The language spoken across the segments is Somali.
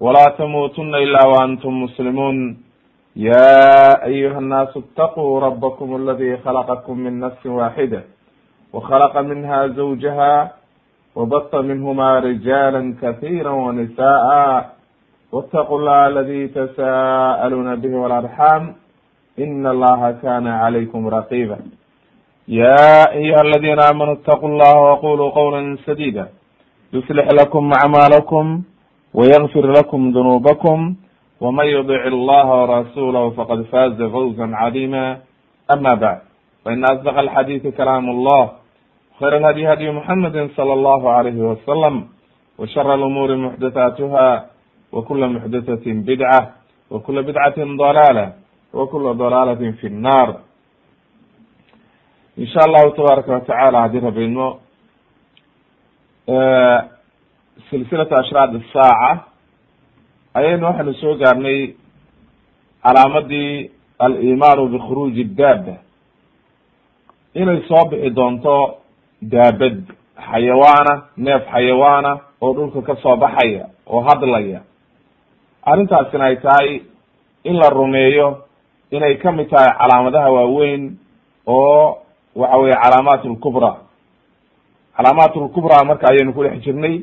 walaa tamuutuna ilaa waantum muslimuun ya ayuha nnaasu itaquu rabakm aladi khalaqakum min nafsi waaxida wakhalaqa minha zawjaha wabata minhuma rijaala kasiira wanisa'a wاtaqu llaha aladi tasa'aluna bihi walarxam in allaha kana calaykum raqiba ya ayuha aladina aamanu itaquu llaha waquluu qawla sadida yuslix lakum acmaalakum ويغفر لكم ذنوبكم ومن يطع الله ورسوله فقد فاز فوزا عظيما أما بعد فإن أصدق الحديث كلام الله خير الهدي هدي محمد صلى الله عليه وسلم وشر الأمور محدثاتها وكل محدثة بدعة وكل بدعة ضلالة وكل ضلالة في النار in sha allahu tabaaraka watacaala haddii rabayno silsilatu ashraad asaaca ayaynu waxaynu soo gaarnay calaamadii alimaanu bikhuruuji daaba inay soo bixi doonto daabad xayawaana neef xayawaana oo dhulka ka soo baxaya oo hadlaya. Arrintaasina ay tahay in la rumeeyo inay ka mid tahay calaamadaha waaweyn oo waxa weye calaamaat lkubra calaamaat lkubra marka ayaynu ku dhex jirnay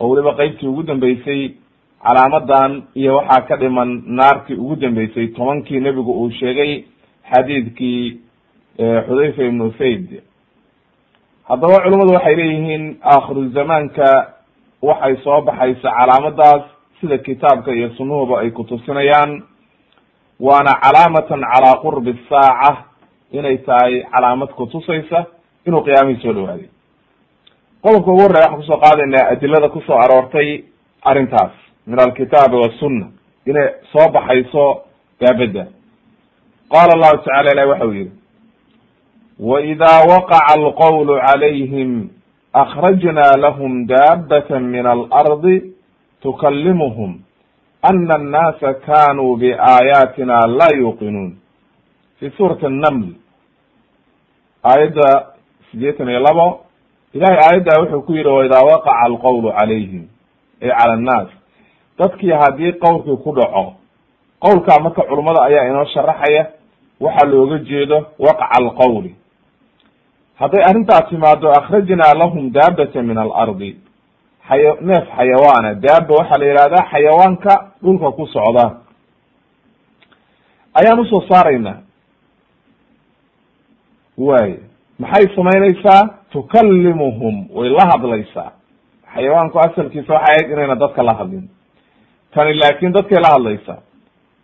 oo weliba qeybtii ugu dambeysay calaamadan iyo waxaa ka dhiman naartii ugu dambeysay tobankii nebigu uu sheegay xadiidkii xudayfa ibnu sayd haddaba culimmadu waxay leeyihiin aakhiru zamaanka waxay soo baxaysa calaamadaas sida kitaabka iyo sunnuhuba ay kutusinayaan waana calaamatan calaa qurbi saaca inay tahay calaamad kutusaysa inuu qiyaamihii soo dhawaaday qodobka ugu horreya waxaan ku soo qaadaynaa adilada ku soo aroortay arrintaas min alkitaabi wasunna inay soo baxayso daabadda qaala allahu tacala ilahi waxa uu yihi waida waqaca alqawlu calayhim akrajna lahm daabata min alardi tukalimuhum ana annaasa kanuu biaayaatina laa yuuqinuun fi suurati annaml aayadda sideetan iyo labo ilahay aayadda wuxuu ku yihi waidaa waqaca alqawlu calayhim ay cala annaas. Dadkii haddii qowlkii ku dhaco qowlkaa marka culummada ayaa inoo sharaxaya waxaa looga jeedo waqaca alqawli. Hadday arrintaas timaado akhrajnaa lahum daabata min alardi xaya neef xayawaana daaba waxaa la yihahdaa xayawaanka dhulka ku socda. Ayaan u soo saaraynaa way maxay samaynaysaa tukalimuhum way la hadlaysaa. Xayawaanku asalkiisa waxay ahayd inayna dadka la hadlin. Tani laakin dadkay la hadlaysaa.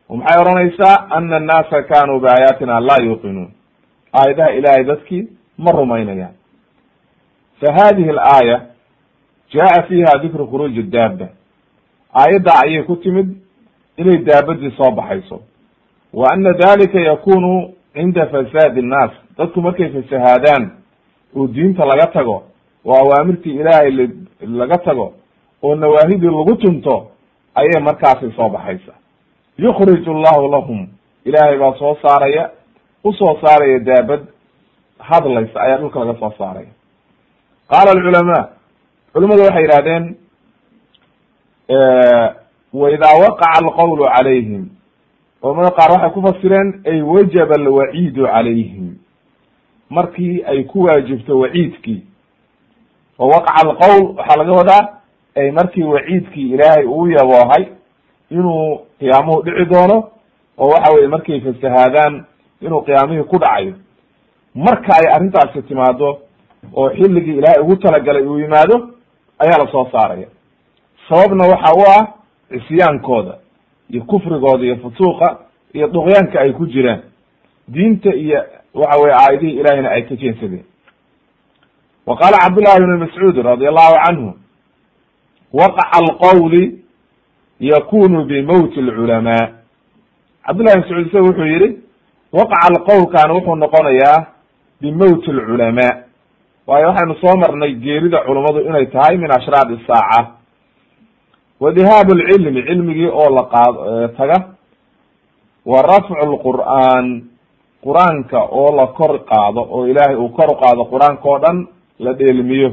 Oo maxay odhanaysaa? Ana annaasa kanuu biaayaatina laa yuuqinuun. Aayadaha ilaahay dadkii ma rumaynayaan. Fa hadihi alaaya jaa fiha dikru khuruuji daaba aayadda ayay ku timid inay daabadii soo baxayso. Wa ana dalika yakunu cinda fasaadi innaas dadku markay fasahaadaan oo diinta laga tago oo awaamirtii ilaahay laga tago oo nawaahidii lagu tunto ayay markaasi soo baxaysa. Yukhrij allahu lahum ilaahay baa soo saaraya u soo saaraya daabad hadlaysa ayaa dhulka laga soo saaraya. Qaala alculamaa culimadu waxay yidhahdeen waidaa waqaca alqawlu calayhim. Culamada qaar waxay ku fasireen ay wajaba alwaciidu calayhim markii ay ku waajibto waciidkii. Oo waqaca alqowl waxaa laga wadaa ay markii waciidkii ilaahay uu yaboohay inuu qiyaamuhu dhici doono oo waxa weye markay fasahaadaan inuu qiyaamihii ku dhacayo. Marka ay arrintaasi timaado oo xilligii ilaahay ugu talagalay uu yimaado ayaa la soo saaraya. Sababna waxa u ah cisyaankooda iyo kufrigooda iyo fusuuqa iyo duqyaanka ay ku jiraan diinta iyo waxa weye aayadihii ilahina ay ka jeensadeen wa qaala cabdullahi bn mascuud radi allahu canhu waqaca alqawli yakunu bimowti alculamaa. Cabdullahi bin sacuud isaga wuxuu yihi waqca alqowlkan wuxuu noqonayaa bimowti alculamaa. Waayo waxaynu soo marnay geerida culummadu inay tahay min ashraad isaaca wa dihaabu lcilmi cilmigii oo la qaad taga wa rafcu lqur'aan qur'aanka oo la kor qaado oo ilaahay uu kor qaado qur'aanka oo dhan la dheelmiyo.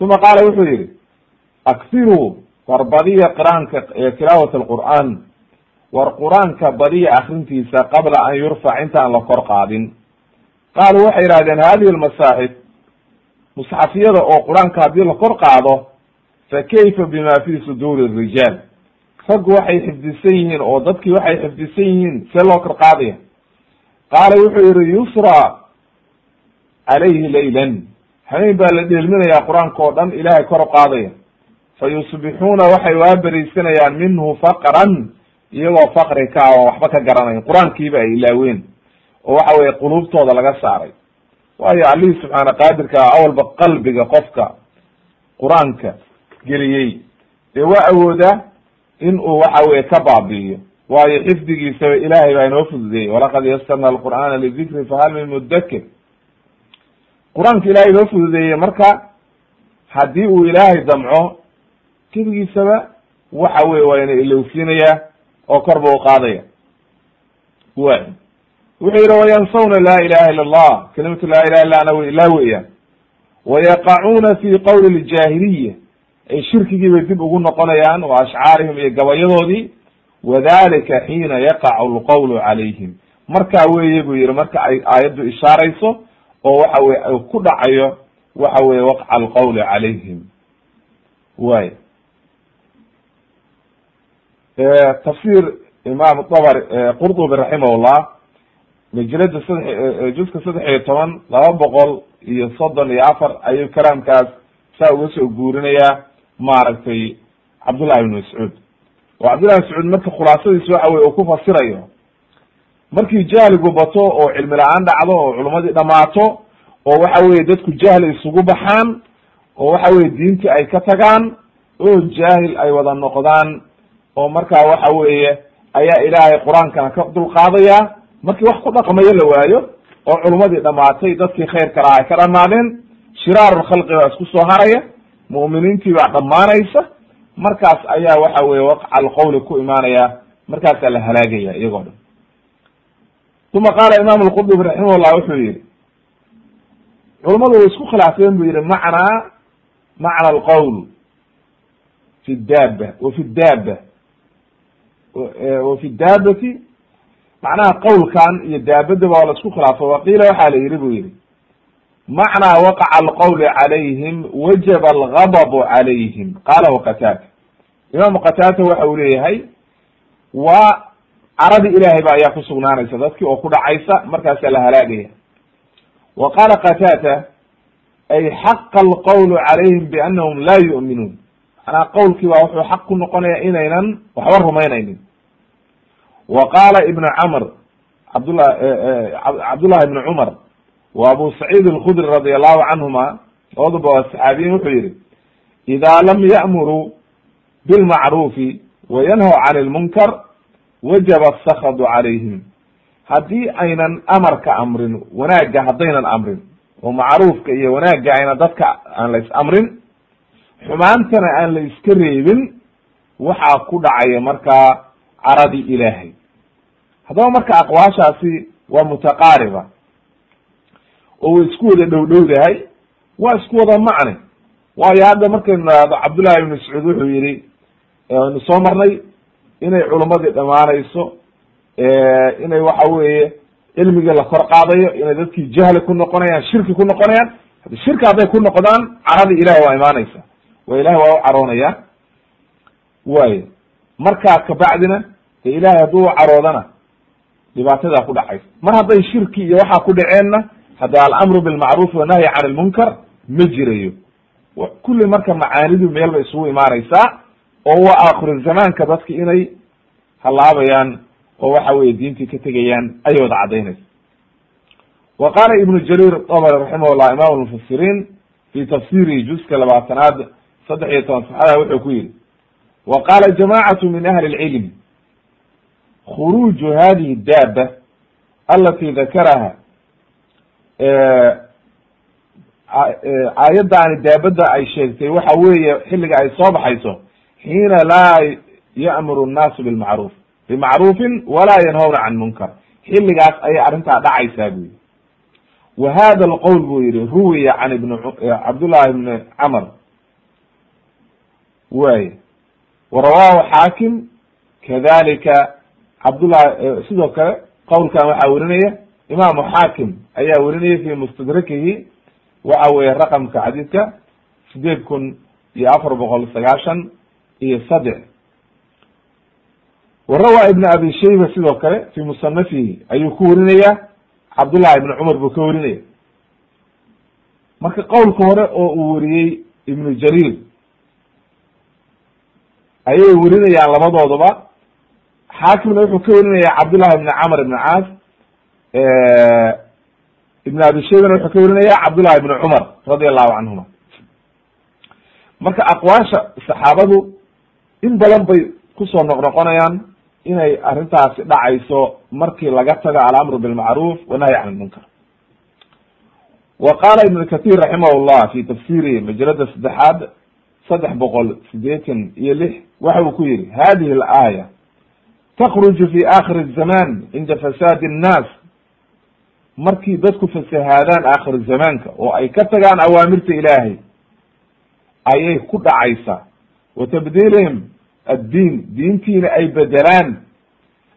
Uma qaala wuxuu yihi aksiruu war badiya qiraanka tilaawat alqur'aan war qur'aanka badiya akrintiisa qabla an yurfac intaan la kor qaadin. Qaaluu waxay yihahdeen hadihi almasaaxif musxafiyada oo qur'aanka haddii la kor qaado fa kayfa bima fi suduuri rijaal raggu waxay xifdisan yihiin oo dadkii waxay xifdisan yihiin see loo kor qaadaya qaala wuxuu yihi yusra calayhi laylan. Habeen baa la dheelminayaa qur'aanka oo dhan ilaahay kor u qaadaya. Fa yusbixuuna waxay waaberisanayaan minhu faqran iyagoo faqri ka ah oo waxba ka garanayn. Qur'aankiiba ay ilaaween oo waxa weye quluubtooda laga saaray. Waayo allihii subxaana qaadirka awalba qalbiga qofka qur'aanka geliyey dee waa awoodaa in uu waxa weye ka baabi'iyo waayo xifdigiisaba ilaahay baa inoo fududeeyey walaqad yasarna alqur'aana lidikri fahal min mudakir qur'aanka ilahay inoo fududeeyey marka haddii uu ilaahay damco keligiisaba waxa weye waa ina ilowsiinayaa oo kor ba u qaadaya. Way wuxuu yihi wayansawna laa ilaha illa allah. Kelimatu laa ilaha illa ana ilaa weeyaan. Wayaqacuuna fi qowli ljaahiliya. Ay shirkigii bay dib ugu noqonayaan wa ashcaarihim iyo gabayadoodii wadalika xiina yaqacu lqowlu calayhim. Markaa weeye buu yihi marka ay aayaddu ishaarayso oo waxa weye ku dhacayo waxa weye waqca alqowli calayhim. Way tafsir imam dabr qurdubi raximahullah majlada saddex juska saddex iyo toban laba boqol iyo soddon iyo afar ayuu kalaamkaas saa uga soo guurinayaa maaragtay cabdullahi ibn mascuud oo cabdullahi bin mascuud marka khulaasadiisa waxa weye uu ku fasirayo markii jahligu bato oo cilmi la'aan dhacdo oo culummadii dhamaato oo waxa weye dadku jahli isugu baxaan oo waxa weye diintii ay ka tagaan oo jaahil ay wada noqdaan oo markaa waxa weeye ayaa ilaahay qur'aankana ka dulqaadaya. Markii wax ku dhaqmayo la waayo oo culummadii dhamaatay dadkii khayrka lahaa ay ka dhamaadeen shiraaru khalqi baa isku soo haraya mu'miniintii baa dhammaanaysa markaas ayaa waxa weye waqca alqowli ku imaanaya markaasaa la halaagaya iyagoo dhan. Uma qaala imam alqurdubi raximahullah wuxuu yihi culummadu way isku khilaafeen bu yihi macnaa macna alqowl fi daaba wa fi daaba wa fi daabati macnaha qowlkan iyo daabadaba waa la isku khilaafo. Waqiila waxaa la yihi bu yihi macnaa waqaca alqowli calayhim wajaba algadabu calayhim qalahu qataada imaamu qataada waxa uu leeyahay waa caradii ilaahay ba ayaa ku sugnaanaysa dadkii oo ku dhacaysa markaasaa la halaagaya wa qaala qataada ay xaqa alqowlu calayhim biannahum laa yu'minuun manaa qowlkii baa wuxuu xaq ku noqonaya inaynan waxba rumaynaynin wa qaala ibnu camr cabdullah cabdullahi ibnu cumar wa abu saciid alkhudri radi allahu canhuma labaduba waa saxaabiyin wuxuu yihi ida lam ya'muruu bilmacruufi wa yanhaw can lmunkar wajaba asakadu calayhim haddii aynan amarka amrin wanaagga haddaynan amrin oo macruufka iyo wanaagga aynan dadka aan la is amrin xumaantana aan la iska reebin waxaa ku dhacaya markaa caradii ilaahay. Haddaba marka aqwaashaasi waa mutaqaariba oo way isku wada dhow dhowdahay waa isku wada macne waayo hadda markaynu nahdo cabdullahi ibn mascuud wuxuu yihi aynu soo marnay inay culummadii dhamaanayso inay waxa weeye cilmigii la kor qaadayo inay dadkii jahli ku noqonayaan shirki ku noqonayaan. Shirki hadday ku noqdaan caradii ilahi waa imaanaysa. Waa ilahi waa u caroonaya way markaa kabacdina de ilahay hadduu u caroodana dhibaatadaa ku dhacaysa. Mar hadday shirki iyo waxaa ku dhaceenna hadda alamru bilmacruuf wanahyi can ilmunkar ma jirayo. Kulli marka macaanidu meel bay isugu imaanaysaa oo waa aakhiru zamaanka dadki inay halaabayaan oo waxa weye diintii ka tegayaan ayay wada cadaynaysa wa qaala ibnu jariir dabri raximah llah imam lmufasiriin fi tafsirihi juska labaatanaad saddex iyo toban saxada wuxuu ku yihi wa qaala jamacatu min ahli lcilm khuruuju hadihi daaba alati dakaraha aayaddaani daabadda ay sheegtay waxa weeye xilliga ay soo baxayso xiina laa ya'muru nnaasu bilmacruuf. Bimacruufin walaa yanhawna can munkar. Xilligaas ayay arrintaa dhacaysaa bu yihi wa hada alqowl buu yihi ruwiya can ibn cabdullahi ibni camr way wa rawahu xaakim kadalika cabdullahi sidoo kale qowlkan waxaa werinaya imaamu xaakim ayaa werinaya fi mustadrakihi waxa weeye raqamka xadiidka sideed kun iyo afar boqol sagaashan iyo saddex. Wa rawa ibn abi shayba sidoo kale fi musanafihi ayuu ku werinaya cabdullahi ibn cumar buu ka werinaya marka qowlka hore oo uu weriyey ibnu jariir ayay werinayaan labadooduba. Xaakimna wuxuu ka werinaya cabdullahi ibn camr ibn caas ibn abi shaybana wuxuu ka werinaya cabdullahi ibn cumar radi allahu canhuma marka aqwaasha saxaabadu in badan bay ku soo noqnoqonayaan inay arrintaasi dhacayso markii laga tago alamru bilmacruuf wanahyi can lmunkar wa qaala ibn kathir raximah llah fi tafsirihi majalada saddexaad saddex boqol sideetan iyo lix waxa uu ku yihi hadihi alaaya takruju fi akhiri zaman cinda fasaadi nnaas markii dadku fasahaadaan aakhir zamaanka oo ay ka tagaan awaamirta ilaahay ayay ku dhacaysaa. Wa tabdiilihim addiin diintiina ay bedelaan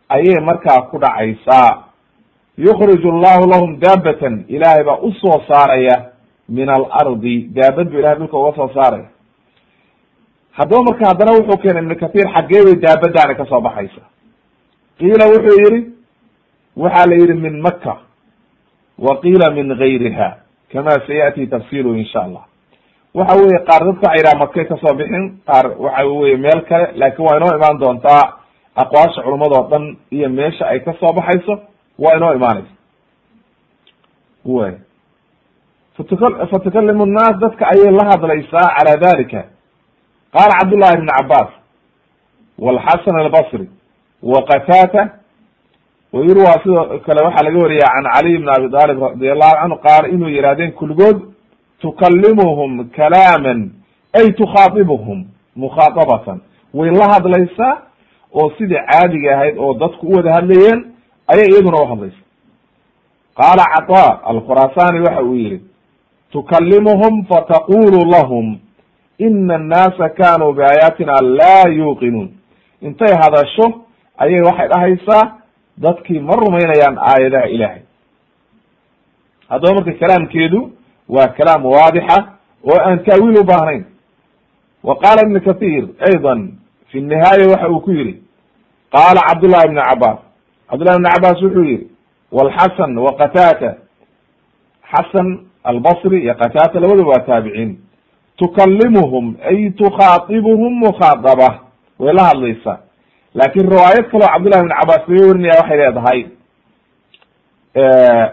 ayay markaa ku dhacaysaa. Yukriju allahu lahum daabatan ilaahay baa u soo saaraya min alardi daabad bu ilahay dhulka uga soo saaraya. Haddaba marka haddana wuxuu keenay ibnu kathir xaggee bay daabadaani ka soo baxaysa qiila wuxuu yihi waxaa la yihi min maka wa qiila min gayriha kama sayati tafsiru insha allah waxa weye qaar dadka waxa yidhaha makay ka soo bixin qaar waxa weye meel kale laakin waa inoo imaan doontaa aqwaasha culumadoo dhan iyo meesha ay ka soo baxayso waa inoo imaanaysa. Way fat fatukalimu nnaas dadka ayay la hadlaysaa cala dalika qaala cabdullahi ibn cabas walxasan albasri wa qatata wayurwa sidoo kale waxaa laga wariya can caliy bn abi talib radi allahu canhu qaala inuu yihahdeen kulligood tukalimuhum kalaaman ay tukhaatibuhum mukhaadabatan way la hadlaysaa oo sidii caadiga ahayd oo dadku u wada hadlayeen ayay iyaduna uhadlaysa qaala caطa alkhurasani waxa uu yihi tukalimuhum fataqulu lahum ina annaasa kanuu biaayaatina laa yuuqinuun. Intay hadasho ayay waxay dhahaysaa dadkii ma rumaynayaan aayadaha ilaahay. Haddaba marka kalaamkeedu waa kalaam waadixa oo aan taawiil u baahnayn. Wa qaala ibn kathir ayضa fi nihaaya waxa uu ku yihi qaala cabdullahi ibn cabas cabdullahi ibn cabas wuxuu yihi walxasan wa qatata xasan albasri iyo qatata labaduba waa taabiciin. Tukalimuhum ay tukhaatibuhum mukhaadaba way la hadlaysaa laakiin riwaayad kaloo cabdullahi bn cabbaas laga warinaya waxay leedahay eh,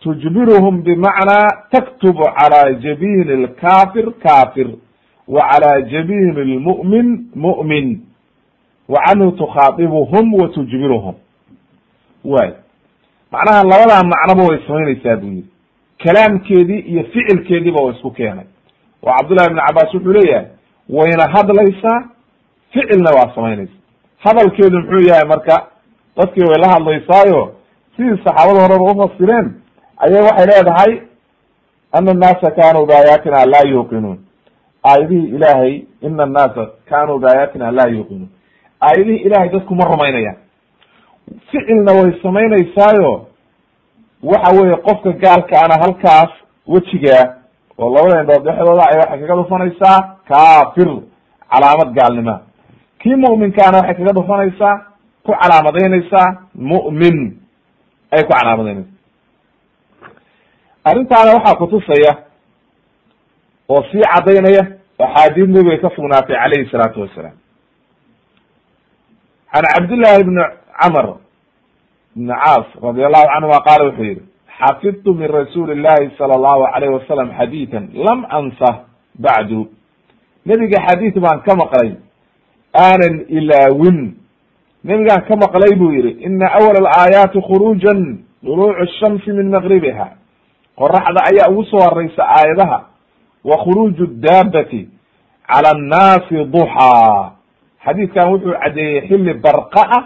tujbiruhum bimacnaa taktubu calaa jabin alkafir kafir wa calaa jabin lmu'min mu'min wa canhu tukhaadibuhum wa tujbiruhum way macnaha labadaa macnoba way samaynaysaa buu yiri kalaamkeedii iyo ficilkeediiba wa isku keenay. Oo cabdullahi bn cabbaas wuxuu leeyahay wayna hadlaysaa ficilna waa samaynaysa hadalkeedu muxuu yahay marka dadkii way la hadlaysaayo sidii saxaabada horeba ufasireen ayay waxay leedahay ana annaasa kanuu biaayaatina laa yuuqinuun. Aayadihii ilaahay ina annaasa kanuu biaayaatina laa yuuqinuun. Aayadihii ilahay dadku ma rumaynayaan. Ficilna way samaynaysaayo waxa weeye qofka gaalkaana halkaas wejigaa oo labada indhood dhexdooda ay waxay kaga dhufanaysaa kafir calaamad gaalnima kii mu'minkaana waxay kaga dhufanaysaa ku calaamadaynaysaa mu'min ay ku calaamadaynaysaa arrintaana waxaa kutusaya oo sii cadaynaya axaadiid nabiga ka sugnaatay calayhi salaatu wasalaam. Can cabdillahi bni camr bni caas radi allahu canhuma qaala wuxuu yihi xafidtu min rasuuli llahi sala allahu alayh wasalam xadiidan lam ansah bacdu. Nebiga xadiid baan ka maqlay aanan ilaawin nebigaan ka maqlay buu yihi ina awal alaayaati khuruujan duluucu shamsi min maqribiha qoraxda ayaa ugu soo horeysa aayadaha. Wa khuruuju daabati cala annaasi duxaa xadiidkan wuxuu caddeeyey xilli barqa ah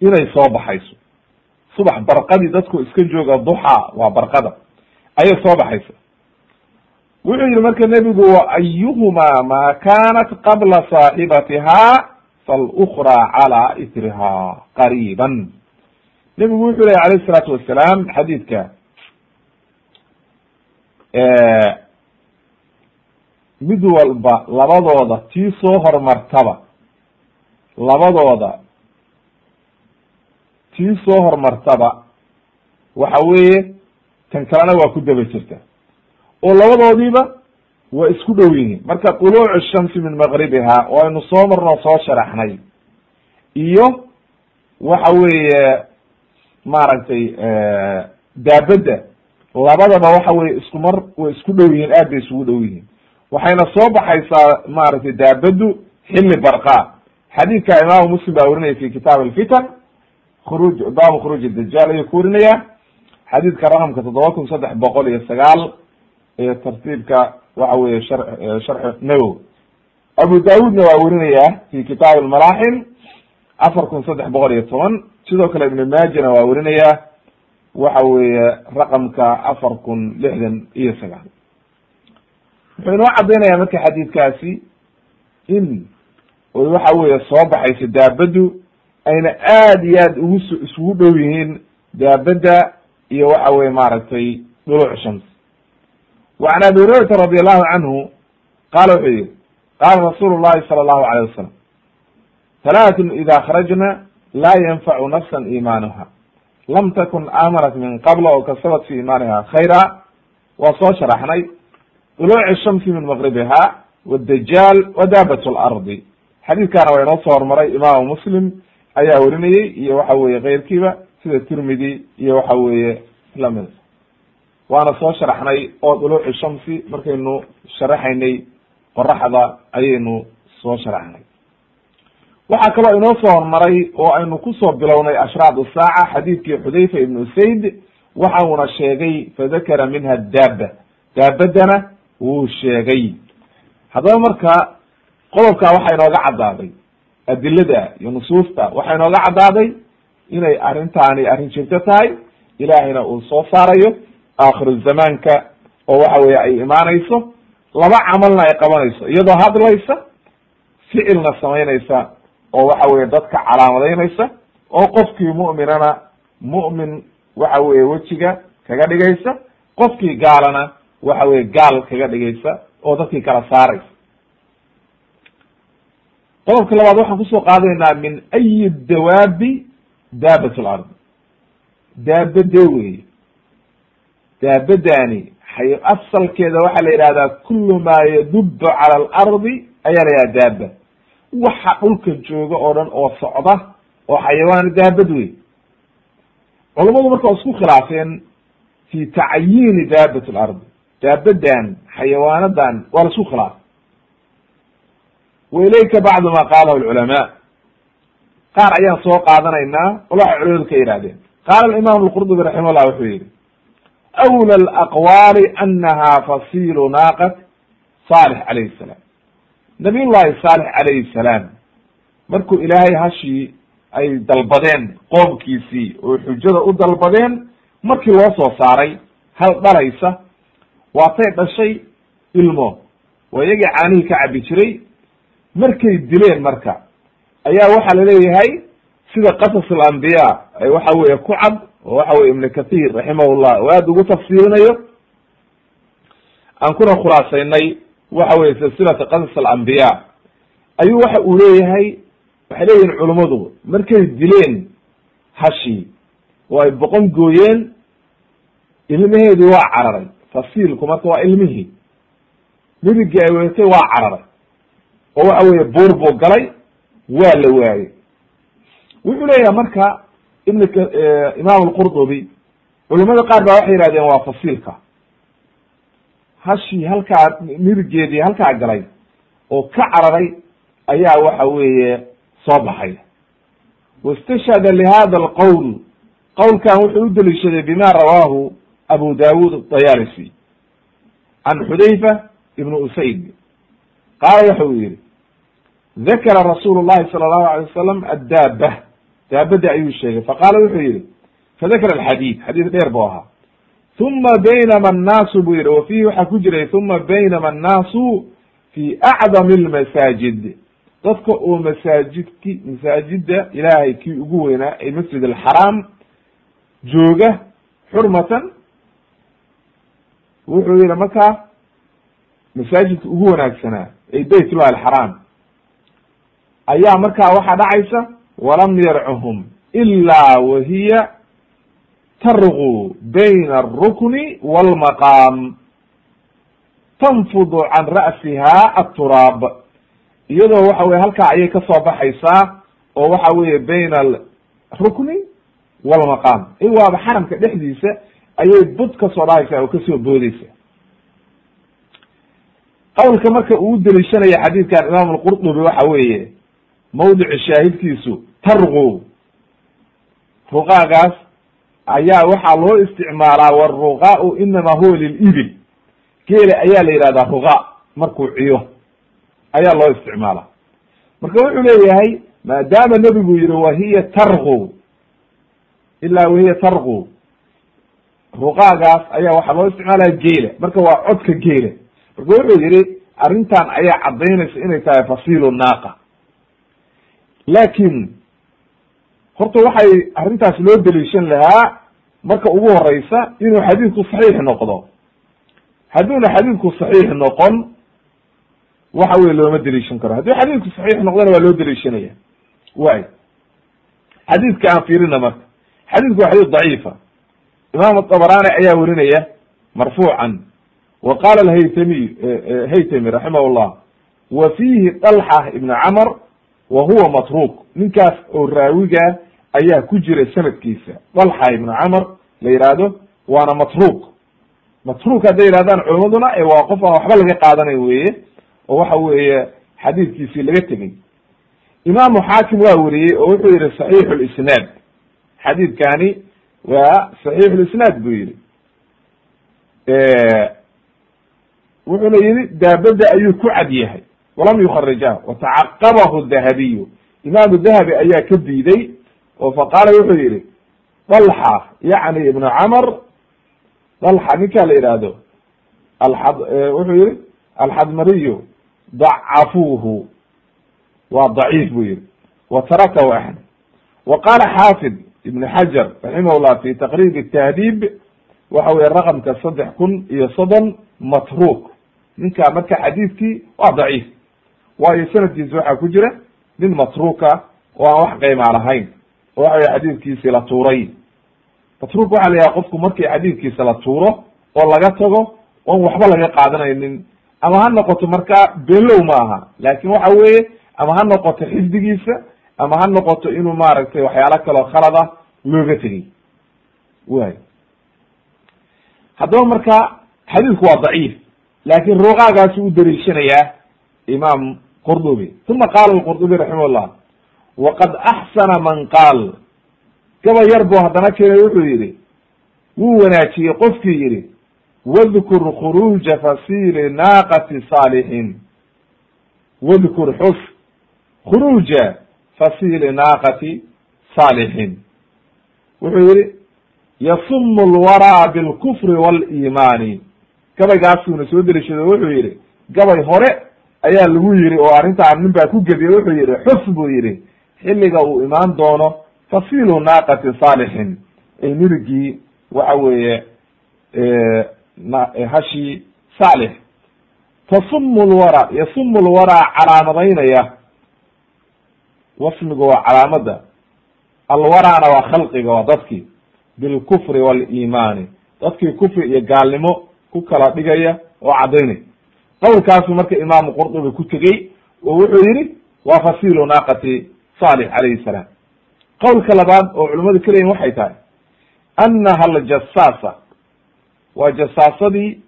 inay soo baxayso. Subax barqadii dadku iska jooga duxaa waa barqada. Ayay soo baxaysa wuxuu yihi marka nebigu ayuhuma ma kanat qabla saaxibatiha falukra cala itriha qariiban. Nebigu wuxuu lehy alayh isalaatu wasalaam xadiidka mid walba labadooda tii soo hormartaba labadooda tii soo hormartaba waxa weeye tan kalena waa ku daba jirta oo labadoodiiba waa isku dhow yihiin. Marka tuluucu shamsi min maqribiha oo aynu soo marnoo soo sharaxnay. Iyo waxa weeye maaragtay daabadda labadaba waxa weye isku mar way isku dhow yihiin aad bay isugu dhow yihiin. Waxayna soo baxaysaa maaragtay daabaddu xilli barqa. Xadiidka imaamu muslim baa warinaya fi kitaab alfitan khuruuj baabu khuruuj dajaal ayuu ku warinaya xadiidka raqamka toddoba kun saddex boqol iyo sagaal tartiibka waxa weye shar sharxi nawowi abu daawudna waa warinaya fi kitaab almalaaxim afar kun saddex boqol iyo toban. Sidoo kale ibn maajana waa warinaya waxa weeye raqamka afar kun lixdan iyo sagaal. Wuxuu inoo caddaynaya marka xadiidkaasi in oy waxa weeye soo baxayso daabaddu ayna aad iyo aad ugu isugu dhow yihiin daabadda iyo waxa weye maaragtay dhuluc shams can abi hurayrata radi allahu canhu qaala wuxuu yihi qaala rasuulu llahi sala allahu alayh wasalam talaatun ida kharajna laa yanfacu nafsan iimaanuha lam takun aamanat min qabla oo kasabat fi iimaaniha khayra waa soo sharaxnay duluuci shamsi min maqribiha wadajaal wa daabat lardi xadiidkaana waa inoo soo hormaray imaamu muslim ayaa werinayey iyo waxa weye keyrkiiba sida tirmidi iyo waxa weeye la mid waana soo sharaxnay oo duluuci shamsi markaynu sharaxaynay qoraxda ayaynu soo sharaxnay. Waxaa kaloo inoo soo hormaray oo aynu ku soo bilownay ashraad saaca xadiidkii xudayfa ibnu sayd waxa uuna sheegay fadakara minha daaba daabadana wuu sheegay. Haddaba marka qodobkaa waxaa inooga caddaaday adilada iyo nusuusta waxaa inooga caddaaday inay arrintaani arrin jirto tahay ilaahayna uu soo saarayo aakhiru zamaanka oo waxa weye ay imaanayso laba camalna ay qabanayso iyadoo hadlaysa ficilna samaynaysa oo waxa weye dadka calaamadaynaysa oo qofkii mu'minana mu'min waxa weye wejiga kaga dhigaysa qofkii gaalana waxa weye gaal kaga dhigaysa oo dadkii kala saaraysa. Qodobka labaad waxaan ku soo qaadaynaa min ayi dawaabi daabat lard daabade weye daabadani asalkeeda waxaa la yidhahdaa kulu maa yadubu cala alardi ayaa la daaba waxa dhulka jooga oo dhan oo socda oo xayawaan daabad wey culammadu marka waa isku khilaafeen fi tacyiini daabat lardi daabadan xayawaanadan waa la isku khilaafay wa bacdu ma qaalahu lculamaa qaar ayaan soo qaadanaynaa wal waxay culamadu ka yihahdeen qaala imam lqurdubi raximah wuxuu yihi awla alaqwaali anaha fasilu naaqat salix calayhi salaam nabiy llahi saalix calayhi salaam markuu ilaahay hashii ay dalbadeen qoomkiisii oo xujada u dalbadeen markii loo soo saaray hal dhalaysa waatay dhashay ilmo waa iyagii caanihii ka cabi jiray markay dileen marka ayaa waxaa la leeyahay sida qasas alambiya ay waxa weye ku cad oo waxa weye ibnu kathir raximahullah oo aada ugu tafsiirinayo aan kuna khulaasaynay waxa weye silsilata qasas alambiya ayuu waxa uu leeyahay waxay leeyihiin culummadu markay dileen hashii oo ay boqon gooyeen ilmaheedii waa cararay fasiilku marka waa ilmihii midigii ay weetay waa cararay oo waxa weye buur buu galay waa la waayey wuxuu leeyahay marka ibn imaam alqurdubi culimada qaar baa waxay yihahdeen waa fasiilka. Hashii halkaa midigeedii halkaa galay oo ka cararay ayaa waxa weeye soo baxay. Wastashhada lihada alqowl. Qowlkan wuxuu u deliishaday bima rawaahu abu dawud dayalisi can xudayfa ibn usayd. Qaala waxa uu yihi dakara rasuulu llahi sala allahu alay wasalam addaaba daabada ayuu sheegay. Faqaala wuxuu yihi fadakara alxadiid xadiid dheer bu ahaa. Uma baynama annaasu buu wa fiihi waxaa ku jiray uma baynama annaasu fi acdami almasaajid. Dadka oo masaajidki masaajida ilaahay kii ugu weynaa ee masjid alxaraam jooga xurmatan wuxuu yihi markaa masaajidka ugu wanaagsanaa ee bayt llahi alxaraam ayaa markaa waxaa dhacaysa walam yarcuhum ila wahiya tarqu bayna alrukni walmaqaam tanfudu can ra'siha aturaab iyadoo waxa weye halkaa ayay ka soo baxaysaa oo waxa weeye bayna alrukni walmaqaam i waaba xaramka dhexdiisa ayay bud ka soo dhahaysaa oo ka soo boodeysa qawlka marka uu deliishanaya xadiidkan imaam alqurdubi waxa weeye mawdicu shaahidkiisu tarqu. Ruqaagaas ayaa waxaa loo isticmaalaa waruqaau inama huwa lilibil geela ayaa la yihahdaa ruqa markuu ciyo. Ayaa loo isticmaala marka wuxuu leeyahay maadaama nebigu yihi wahiya tarqu ilaa wahiya tarqu. Ruqaagaas ayaa waxaa loo isticmaalaya geela. Marka waa codka geela. Marka wuxuu yihi arrintan ayaa caddaynaysa inay tahay fasilu naaqa laakin horta waxay arrintaas loo deliishan lahaa marka ugu horeysa inuu xadiidku saxiix noqdo. Hadduuna xadiidku saxiix noqon waxa weye looma deliishan karo. Haddii xadiidku saxiix noqdona waa loo deliishanaya way xadiidka aan fiirina marka. Xadiidku waa xadiid daciifa. Imaam abarani ayaa werinaya marfuucan. Wa qala alhaytamiy haytami raximah llah wa fiihi dalxa ibn camr wa huwa matruk ninkaas oo raawiga ayaa ku jira sanadkiisa. Dalxa ibn camr la yihahdo waana matruk matruk hadday yihahdaan culimaduna e waa qof aan waxba laga qaadanayn weye oo waxa weeye xadiidkiisii laga tegey imaamu xaakim waa weriyey oo wuxuu yihi saxiixu lisnaad xadiidkani waa saxiixu lisnaad buu yihi wuxuuna yihi daabada ayuu ku cad yahay walam yukharijah watacaqabahu dahabiyu. Imaamu dahabi ayaa ka diiday oo faqaala wuxuu yihi dalxa yacni ibnu camr dalxa ninkaa la yihahdo wuxuu yihi alxadmariyu dacafuuhu. Waa daciif buu yihi wa tarakahu axmed xaafid ibn xajar raximah llah fi taqrib tahdiib waxa weye raqamka saddex kun iyo soddon matruk ninka marka xadiidkii waa daciif waayo sanadkiisa waxaa ku jira nin matruka oo aan wax qaymaa lahayn oo waxa weye xadiidkiisi la tuuray matruk waxa la yahay qofku markii xadiidkiisa la tuuro oo laga tago oon waxba laga qaadanaynin. Ama ha noqoto marka below ma aha laakin waxa weeye ama ha noqoto xifdigiisa ama ha noqoto inuu maaragtay waxyaalo kaloo khalada looga tegey. Way haddaba marka xadiidku waa daciif laakin ruqaagaasi u daliishanayaa imaam qurdubi. Uma qaala qurdubi raximah llah waqad axsana man qaal. Gaba yar buu haddana keenay wuxuu yihi wuu wanaajiyey qofkii yihi wadkur khuruuja fasili naaqati saalixin wadkur xus khuruuja fasili naaqati saalixin wuxuu yihi yasumu lwaraa bilkufri waliimaani. Gabaygaasuuna soo delishado wuxuu yihi gabay hore ayaa lagu yihi oo arrintaan nin baa ku gediye wuxuu yihi xus buu yihi xilliga uu imaan doono fasilu naaqati saalixin ay nirigii waxa weeye hashii saalix. Tasumu lwara yasumu lwaraa calaamadaynaya. Wasmiga waa calaamada. Alwaraana waa khalqiga waa dadkii bilkufri waliimaani dadkii kufri iyo gaalnimo ku kala dhigaya oo caddaynaya qowlkaasu marka imaamu qurdubi ku tegey oo wuxuu yihi waa fasilu naaqati salix calayhi salaam. Qowlka labaad oo culimadu ka leyihin waxay tahay annaha aljasaasa waa jasaasadii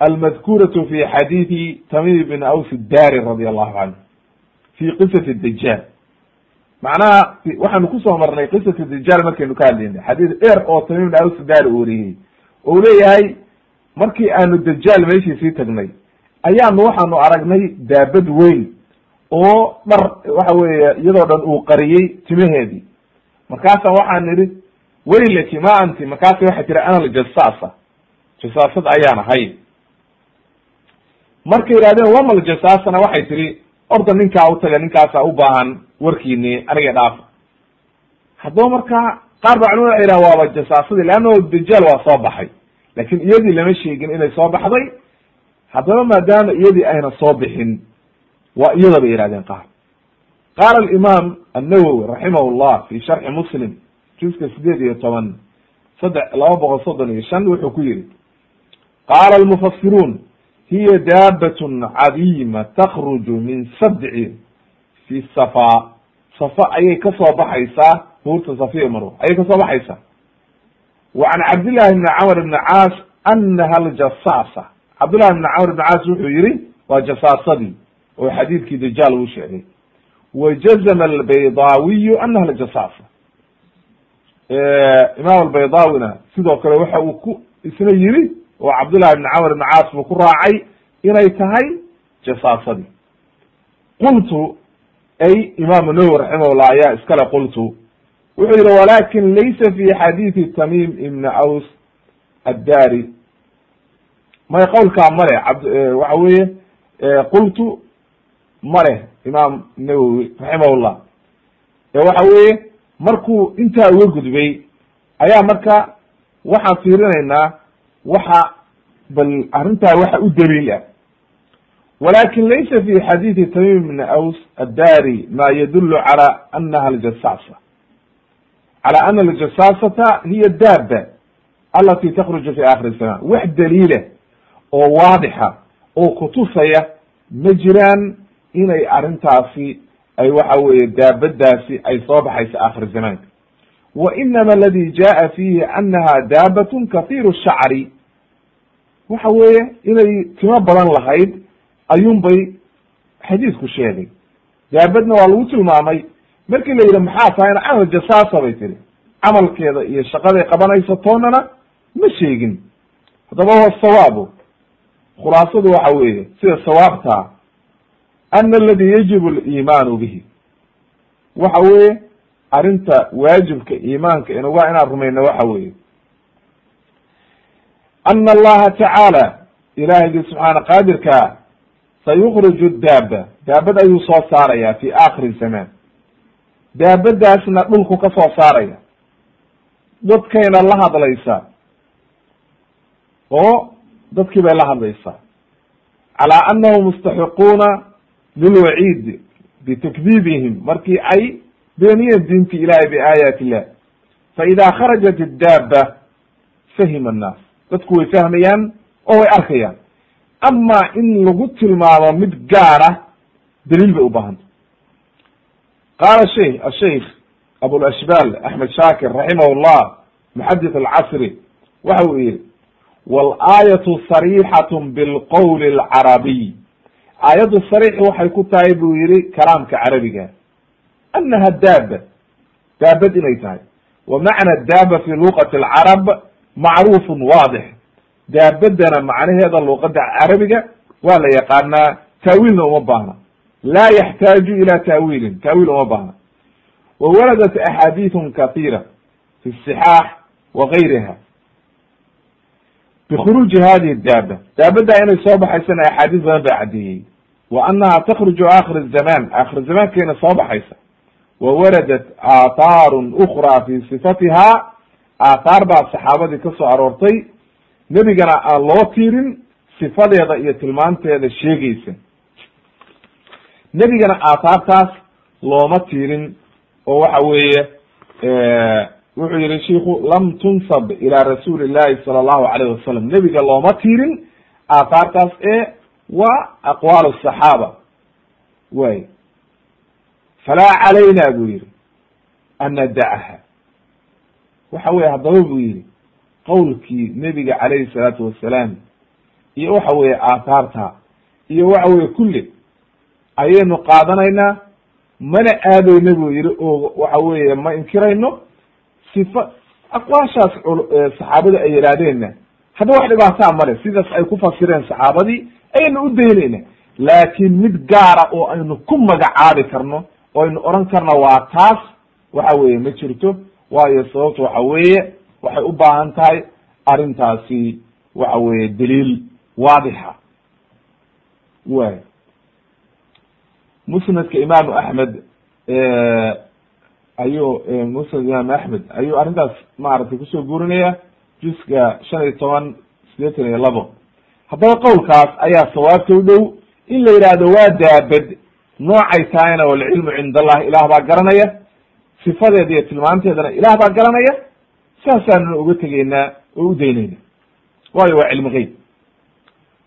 almadkuratu fi xadiidi tamim bn aws daari radi allahu canhu fi qisati dajaal macnaha waxaanu ku soo marnay qisatu dajaal markaynu ka hadlaynay xadiis dheer oo tamim awsadaal u wariyey oo leeyahay. Markii aanu dajaal meeshiisii tagnay ayaanu waxaanu aragnay daabad weyn oo dhar waxa weeye iyadoo dhan uu qariyey timaheedii. Markaasa waxaan nidhi weylaki ma anti markaasa waxay tiri ana aljasaasa jasaasad ayaan ahay. Markay yidhahdeen wamal jasaasana waxay tihi orda ninkaa utaga ninkaasa u baahan warkiini aniga dhaafa haddaba markaa qaar baa culimada waxay yidhahan waaba jasaasadii leanno dajaal waa soo baxay. Lakin iyadii lama sheegin inay soo baxday haddaba maadaama iyadii ayna soo bixin waa iyada bay yihahdeen qaar. Qaala alimaam annawowi raximah llah fi sharxi muslim juska sideed iyo toban saddex laba boqol soddon iyo shan wuxuu ku yihi qaala almufasiruun hiya daabatun cadiima takruju min sabci fi safa. Safa ayay ka soo baxaysaa buurta safiya marw ayay ka soo baxaysaa. Wa can cabdillahi bni camr ibni caas anaha aljasaasa cabdullahi bni camr ibni caas wuxuu yihi waa jasaasadii oo xadiidkii dajaal uu sheegay. Wa jazma albaydaawiyu anaha aljasaasa. Imaam albaydaawina sidoo kale waxa uu ku isna yiri oo cabdullahi bni camr ibni caas buu ku raacay inay tahay jasaasadii qultu ay imaamu nawowi raximahullah ayaa iskale qultu. Wuxuu yihi walakin laysa fi xadiidi tamim ibni aws addari may qowlkaa male ab waxa weeye qultu maleh imaam nawowi raximahullah. Waxa weeye markuu intaa uga gudbay ayaa marka waxaan fiirinaynaa waxa bal arrintaa waxa u daliil ah. Walakin laysa fi xadiidi tamim bni aws addari ma yadulu cala anaha aljasaasa cala ana aljasaasata hiya daaba alati takruju fi akhiri zaman wax daliila oo waadixa oo kutusaya ma jiraan inay arrintaasi ay waxa weeye daabadaasi ay soo baxayso akhir zamaanka. Wa inama aladi jaa fihi anaha daabatun kathiru shacri. Waxa weeye inay timo badan lahayd ayuun bay xadiidku sheegay. Daabadna waa lagu tilmaamay markii la yidhi maxaa tahay na camal jasaasa bay tiri camalkeeda iyo shaqaday qabanayso toonana ma sheegin. Haddaba huwa sawaabo khulaasadu waxa weeye sida sawaabtaa ana aladi yajibu aliimaanu bihi. Waxa weeye arrinta waajibka iimaanka inuga inaan rumayno waxa weeye. Ana allaha tacaala ilaahaygi subxaana qaadirkaa sayukriju daaba daabad ayuu soo saaraya fi aakhiri zamaan. Daabadaasna dhulku ka soo saaraya. Dadkayna la hadlaysaa oo dadkii bay la hadlaysaa. Calaa anahum mustaxiquuna lilwaciid bitakdiibihim markii ay beeniyeen diinti ilahay biaayaati illah faida kharajat iddaaba fahima annaas. Dadku way fahmayaan oo way arkayaan. Ama in lagu tilmaamo mid gaara daliil bay u baahanta qaala shei asheikh abulashbaal axmed shaakir raximah llah muxadith alcasri waxa uu yihi walaayatu sarixatu bilqowli alcarabiy aayaddu sariix waxay ku tahay buu yihi kalaamka carabiga anaha daaba daabad inay tahay wa macna daaba fi luqati alcarab macruufun waadix daabadana macnaheeda luqada carabiga waa la yaqaanaa taawiilna uma baahna laa yaxtaaju ila taawiilin taawiil uma baahna wa waradat axaadiithun kahiira fi sixaax wa gayriha bikhuruuji hadihi daaba daabaddaa inay soo baxaysana axaadiis badan baa caddeeyey wa annaha takruju aakhir zaman aakhir zamaankayna soo baxaysa wa waradat aathaarun ukra fi sifatiha aathaar baa saxaabadii ka soo aroortay nebigana aan loo tiirin sifadeeda iyo tilmaanteeda sheegeysa nebigana aathaartaas looma tiirin oo waxa weeye wuxuu yihi shiku lam tunsab ila rasuuli llahi sala allahu alayh wasalam nebiga looma tiirin aathaartaas ee waa aqwaal saxaaba. Way. Falaa calayna buu yihi an nadacaha waxa weye haddaba buu yihi qowlkii nebiga calayhi salaatu wasalaam iyo waxa weeye aathaarta iyo waxa weye kulli ayaynu qaadanaynaa mana aadeyna buu yihi oo waxa weeye ma inkirayno sifa aqwaashaas saxaabada ay yidhaahdeenna hadda wax dhibaataa male sidaas ay ku fasireen saxaabadii ayaynu u daynayna laakiin mid gaara oo aynu ku magacaabi karno oo aynu oran karna waa taas waxa weeye ma jirto. Waayo sababta waxa weeye waxay u baahan tahay arrintaasi waxa weeye daliil waadixa. Way musnadka imaamu axmed ayuu musnad imaam axmed ayuu arrintaas maaragtay ku soo guurinaya juska shan iyo toban sideetan iyo labo. Haddaba qowlkaas ayaa sawaabta u dhow in la yidhaahdo waa daabad. Noocay tahayna walcilmu cind allah ilaah baa garanaya. Sifadeeda iyo tilmaanteedana ilaah baa garanaya. Saasaanuna uga tegeynaa oo u daynayna. Waayo waa cilmi geyb.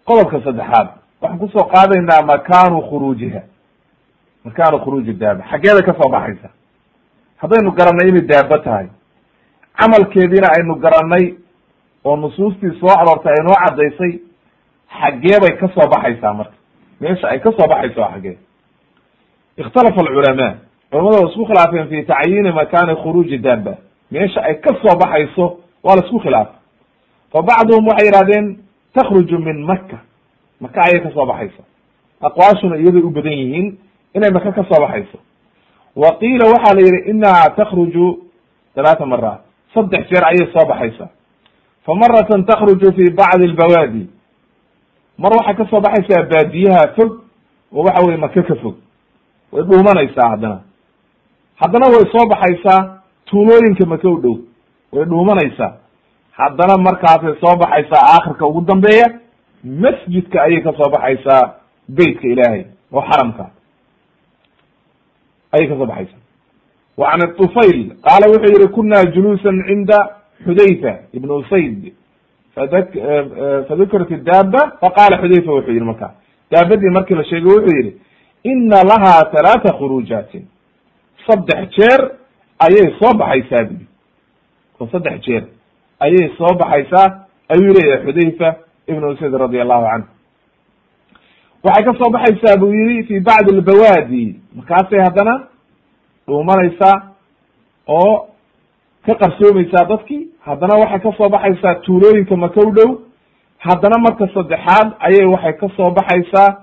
Qodobka saddexaad waxaan ku soo qaadaynaa makaanu khuruujiha. Makaanu khuruuji daaba. Xaggeeda ka soo baxaysa haddaynu garanay inay daaba tahay. Camalkeediina aynu garanay oo nusuustii soo aroortay aynoo caddaysay xaggee bay ka soo baxaysaa marka. Meesha ay ka soo baxayso waa xaggee. Ikhtalafa alculamaa culamada waa isku khilaafeen fi tacyiini makani khuruuji daaba. Meesha ay ka soo baxayso waa la isku khilaafay fa bacduhum waxay yihahdeen takhruju min maka maka ayay ka soo baxaysa aqwaashuna iyaday u badan yihiin inay maka ka soo baxayso wa qiila waxaa la yihi inaha takhruju talaata maraat saddex jeer ayay soo baxaysaa fa maratan takhruju fi bacdi albawaadi. Mar waxay ka soo baxaysaa baadiyaha fog oo waxa weye maka ka fog. Way dhuumanaysaa haddana. Haddana way soo baxaysaa tuulooyinka maka u dhow. Way dhuumanaysaa. Haddana markaasay soo baxaysaa aakhirka ugu dambeeya masjidka ayay ka soo baxaysaa beytka ilaahay oo xaramka ayay ka soo baxaysaa wa can طufayl qaala wuxuu yihi kuna juluusan cinda xudayfa ibn usayd. Fadak fadukrat daaba faqala xudayfa wuxuu yihi marka daabadii markii la sheegay wuxuu yihi ina laha talaata khuruujaatin saddex jeer ayay soo baxaysaa bui oo saddex jeer ayay soo baxaysaa ayuu leeyahay xudayfa ibn usayd radi allahu canhu waxay ka soo baxaysaa buu yihi fi bacdi albawaadi. Markaasay haddana dhuumanaysaa oo ka qarsoomaysaa dadkii. Haddana waxay ka soo baxaysaa tuulooyinka maka u dhow. Haddana marka saddexaad ayay waxay ka soo baxaysaa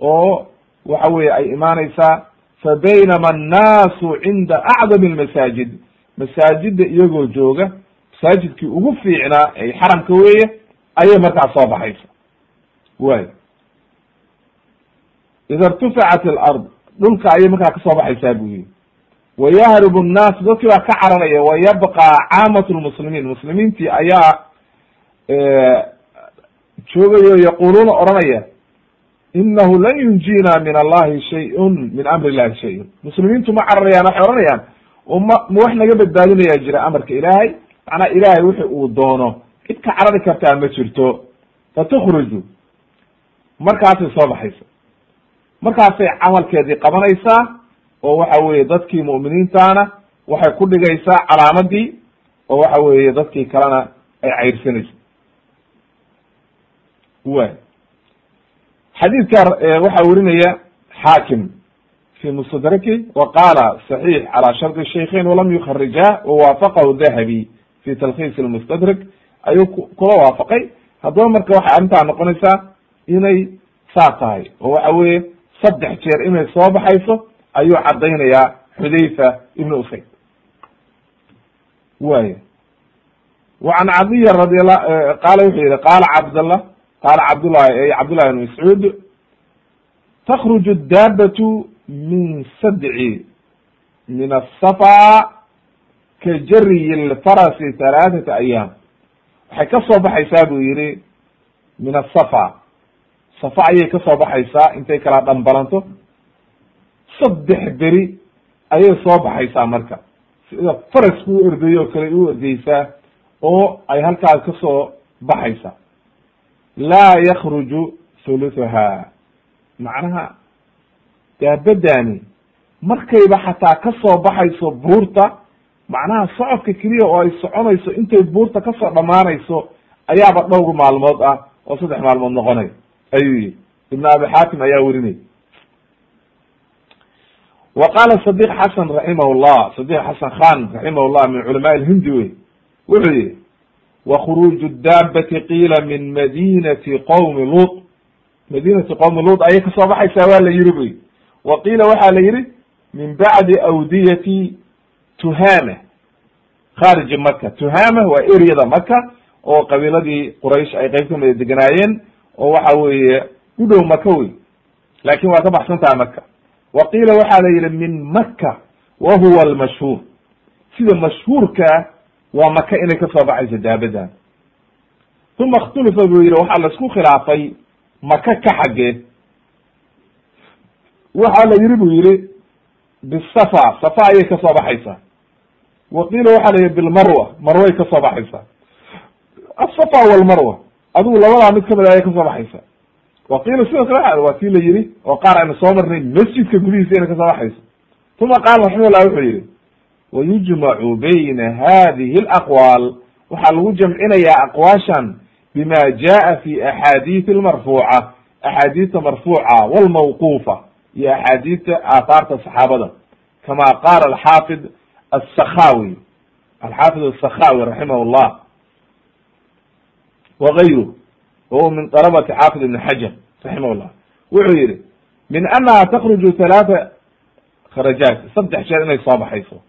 oo waxa weye ay imaanaysaa fa baynama annaasu cinda acdami almasaajid. Masaajida iyagoo jooga masaajidkii ugu fiicnaa ay xaramka weeye ayay markaas soo baxaysa way ida irtuficat alard dhulka ayay markaa ka soo baxaysaa buu yihi wayahribu nnaas dadkii baa ka cararaya wayabqa caamat lmuslimiin muslimiintii ayaa joogayo yaquluuna odhanaya inahu lan yunjina min allahi shayun min amri illahi shayun muslimiintu ma cararayaan waxay odhanayaan ma ma wax naga badbaadinayaa jira amarka ilaahay macnaa ilaahay wixi uu doono cid ka carari kartaa ma jirto fatukhruju markaasay soo baxaysa markaasay camalkeedii qabanaysaa oo waxa weeye dadkii mu'miniintaana waxay ku dhigaysaa calaamadii oo waxa weeye dadkii kalena ay cayrsanayso way xadiidka waxaa werinaya xaakim fi mustadraki wa qaala صaxiix calى shardi shaykhayn walam yukharijah wawaafaqahu dahabi fi talkhiis lmustadrak ayuu kula waafaqay. Haddaba marka waxay arrintaa noqonaysaa inay saa tahay oo waxa weeye saddex jeer inay soo baxayso ayuu caddaynayaa xudayfa ibn usayd. Way wa can cadiya radiala qaala wuxuu yihi qaala cabdallah qaala cabdullahi cabdullahi ibn mascuud takruju daabatu min sadci min asafa ka jariyi lfarasi halaathata ayaam. Waxay ka soo baxaysaa buu yihi min asafa safa ayay ka soo baxaysaa intay kala dhambalanto saddex beri ayay soo baxaysaa marka. Sida farasku u ordayo o kale u ordeysaa oo ay halkaas ka soo baxaysa laa yakruju thuluthaha. Macnaha daabadani markayba xataa ka soo baxayso buurta macnaha socodka keliya oo ay soconayso intay buurta ka soo dhamaanayso ayaaba dhowr maalmood ah oo saddex maalmood noqonay ayuu yihi ibn abi xaatim ayaa werinay wa qaala sadiq xasan raximah llah sadiq xasan khan raximah llah min culama lhindi wey. Wuxuu yihi wa khuruuju daabati qiila min madinati qowmi luut. Madinati qowmi luut ayay ka soo baxaysaa waa la yihi buy wa qiila waxaa la yihi min bacdi awdiyati tuhama khariji maka tuhama waa eryada maka oo qabiiladii quraysh ay qeyb kamida deganaayeen oo waxa weeye u dhow maka wey laakin waa ka baxsan taha maka wa qiila waxaa la yihi min maka wa huwa almashhuur. Sida mashhuurkaa waa maka inay ka soo baxayso daabadan uma اkhtulifa buu yihi waxaa la isku khilaafay maka ka xaggee waxaa la yihi buu yihi bisafa safa ayay ka soo baxaysaa. Wa qiila waxaa la yihi bilmarwa. Marway ka soo baxaysaa. Asafa walmarwa adigu labadaa mid ka mid ayay ka soo baxaysaa wa qiila sidoo kale waa tii la yihi oo qaar aynu soo marnay masjidka gudihiisa inay ka soo baxayso. Uma qaala raximahullah wuxuu yihi wayujmacu bayna hadihi alaqwaal. Waxaa lagu jamcinayaa aqwaashan bima jaa fi axaadiisi almarfuuca axaadiista marfuuca walmawquufa iyo axaadiista aathaarta saxaabada. Kama qaala alxaafid asakhawi alxaafid asakhawi raximah wagayru wahuwa min dalabati xaafid ibn xajar raximah llah wuxuu yihi min anaha takruju halaata kharajaat saddex jeer inay soo baxayso.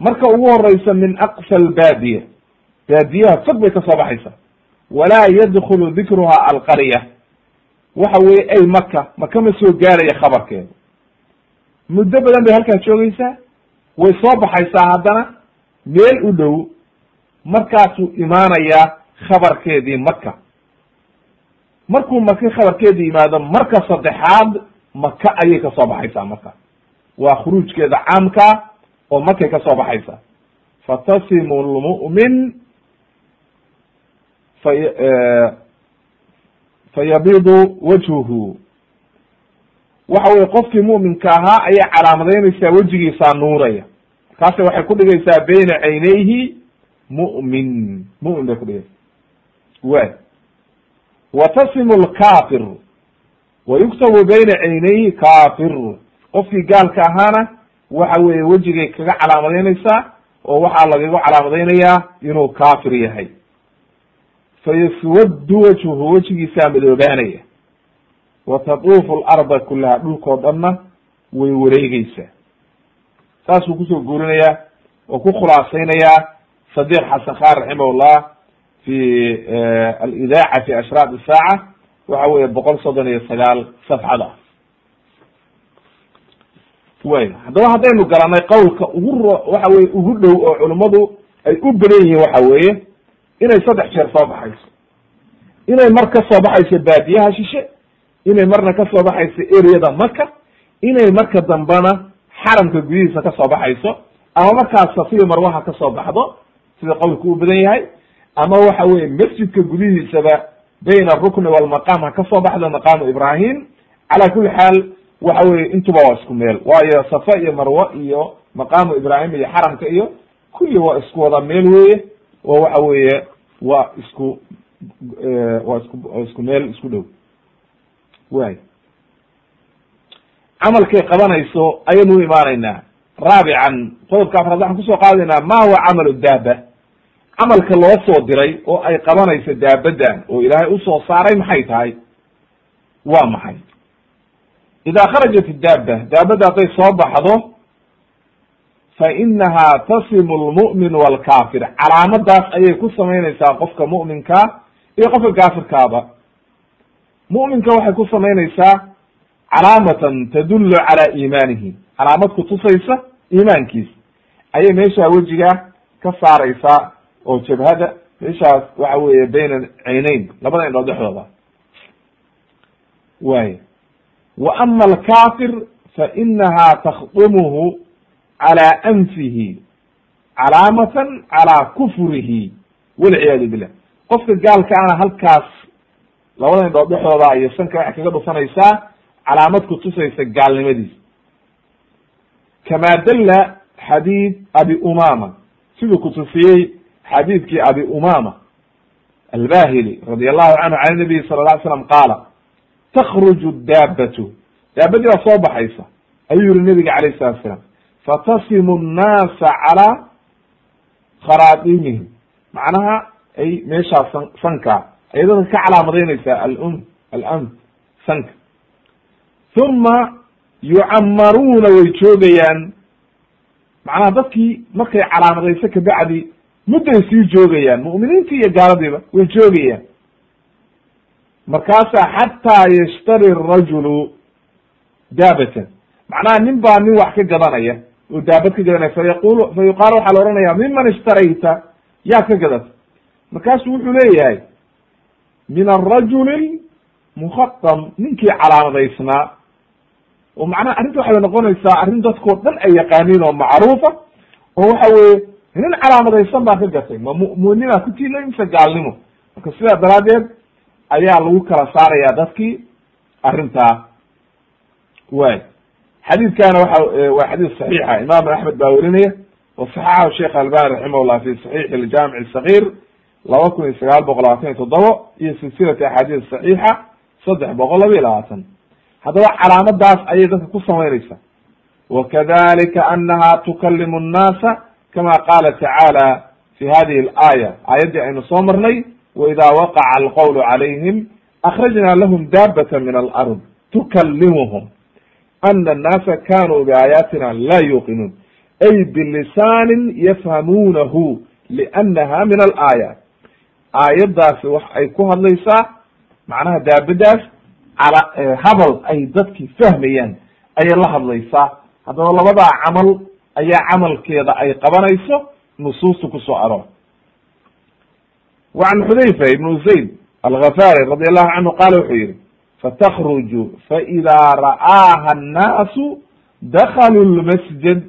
Marka ugu horeysa min aqsa albaadiya baadiyaha fog bay ka soo baxaysa. Walaa yadkulu dikruha alqarya waxa weye ay maka maka ma soo gaaraya khabarkeeda muddo badan bay halkaa joogeysaa way soo baxaysaa haddana meel u dhow markaasuu imaanayaa khabarkeedii maka markuu maka khabarkeedii yimaado marka saddexaad maka ayay ka soo baxaysaa marka waa khuruujkeeda caamka oo makay ka soo baxaysaa. Fatasimu lmu'min fa fayabidu wajhuhu. Waxa weye qofkii mu'minka ahaa ayay calaamadaynaysaa wejigiisaa nuuraya. Markaase waxay ku dhigaysaa bayna caynayhi mu'min mu'min bay kudhigaysaa way wa tasimu lkafir wa yuktabu bayna caynayhi kafir qofkii gaalka ahaana waxa weye wejigay kaga calaamadaynaysaa oo waxaa lagaga calaamadaynayaa inuu kafir yahay. Fayaswadu wajhuhu wejigiisaa madoobaanaya wa tatuufu larda kulaha dhulkoo dhanna way wareegeysaa saasuu ku soo guurinayaa oo ku khulaasaynayaa sadiq xasan khan raximahullah fi alidaaca fi ashraaq isaaca waxa weye boqol soddon iyo sagaal safxada way haddaba haddaynu garanay qowlka ugu ro waxa weye ugu dhow oo culummadu ay u badan yihiin waxa weeye inay saddex jeer soo baxayso inay mar ka soo baxayso baadiyaha shishe inay marna ka soo baxayso eryada maka inay marka dambena xaramka gudihiisa ka soo baxayso ama markaas safiya marwaha ka soo baxdo sida qowlku u badan yahay ama waxa weye masjidka gudihiisaba bayna arukni walmaqaam ha ka soo baxdo maqaamu ibrahim cala kuli xaal waxa weye intuba waa isku meel. Waayo safa iyo marwa iyo maqaamu ibrahim iyo xaramka iyo kulli waa isku wada meel weye oo waxa weeye waa isku waa isku isku meel isku dhow. Way camalkay qabanayso ayaynu u imaanaynaa. Raabican qodobka afraad waxaan ku soo qaadaynaa ma huwa camalu daaba camalka loo soo diray oo ay qabanayso daabadan oo ilaahay u soo saaray maxay tahay? Waa maxay? Idaa kharajat daaba daabadda hadday soo baxdo fa inaha tasimu lmu'min walkafir calaamadaas ayay ku samaynaysaa qofka mu'minka iyo qofka kaafirkaaba. Mu'minka waxay ku samaynaysaa calaamatan tadullu cala iimaanihi. Calaamad kutusaysa iimaankiisa ayay meesha wejiga ka saaraysaa oo jabhada meeshaas waxa weeye bayna caynayn labada indhood dhexdooda. Way wa ama alkafir fa inaha takdumuhu cala anfihi calaamatan cala kufrihi walciyaadu billah. Qofka gaalka ana halkaas labada indhood dhexdooda iyo sanka waxay kaga dhufanaysaa calaamad kutusaysa gaalnimadiisa kama dalla xadiid abi umama siduu kutusiyey xadiidkii abi umama albahili radi allahu canhu can nabiyi sala la ly slam qaala takruju daabatu daabadii baa soo baxaysa ayuu yihi nabiga calayh salatu salaam fatasimu nnaasa calaa kharaadimihim macnaha ay meeshaa san sanka ay dadka ka calaamadaynaysaa alum alam sanka. Uma yucamaruuna way joogayaan. Macnaha dadkii markay calaamadayso kabacdi mudday sii joogayaan. Mu'miniintii iyo gaaladiiba way joogayaan. Markaasaa xataa yashtari rajulu daabatan. Macnaha nin baa nin wax ka gadanaya oo daabad ka gadanaya. Fayaqulu fa yuqaal waxaa la ohanaya miman ishtarayta? Yaa ka gadata markaasu wuxuu leeyahay min arajuli mukhatam ninkii calaamadaysnaa oo macnaha arrinta waxay noqonaysaa arrin dadkoo dhan ay yaqaaniin oo macruufa oo waxa weye nin calaamadaysan baa ka gatay. Ma mu'minimaa ku tiilo mise gaalnimo. Marka sidaa daraaddeed ayaa lagu kala saaraya dadkii arrintaa way xadiidkana waxa waa xadiis saxiixa. Imam axmed baa werinaya wa saxaxahu sheekh albani raximahullah fi saxiix aljamic sagiir laba kun iyo sagaal boqol labaatan iyo toddoba iyo silsilati axaadiis saxiixa saddex boqol laba iyo labaatan. Haddaba calaamadaas ayay dadka ku samaynaysaa wakadalika anaha tukalimu nnaasa kama qaala tacaala fi hadihi alaaya aayaddii aynu soo marnay waida waqaca alqawlu calayhim akhrajna lahum daabata min alard tukalimuhum ana annaasa kanuu biaayaatina la yuqinuun ay bilisaanin yafhamuunahu liannaha min alaaya aayaddaasi wax ay ku hadlaysaa macnaha daabadaas cala hadal ay dadki fahmayaan ayay la hadlaysaa haddaba labadaa camal ayaa camalkeeda ay qabanayso nusuusta ku soo aroor wa can xudayfa ibnu zayd alghafari radi allahu canhu qaala wuxuu yihi fatakruju faidaa ra'aaha annaasu dakaluu lmasjid.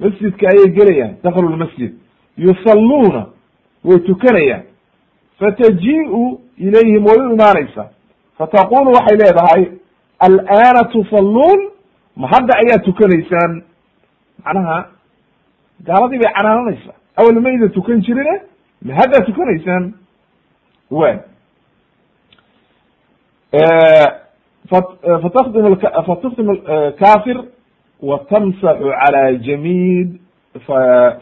Masjidka ayay gelayaan dakalu lmasjid. Yusalluuna way tukanayaan. Fataji-u ilayhim way u imaanaysaa fataqulu waxay leedahay alana tusalluun. Ma hadda ayaa tukanaysaan macnaha gaaladii bay canaananaysaa awal mayda tukan jirine ma haddaa tukanaysaan wa fatakdim fatukdim kafir wa tamsaxu cala jamiid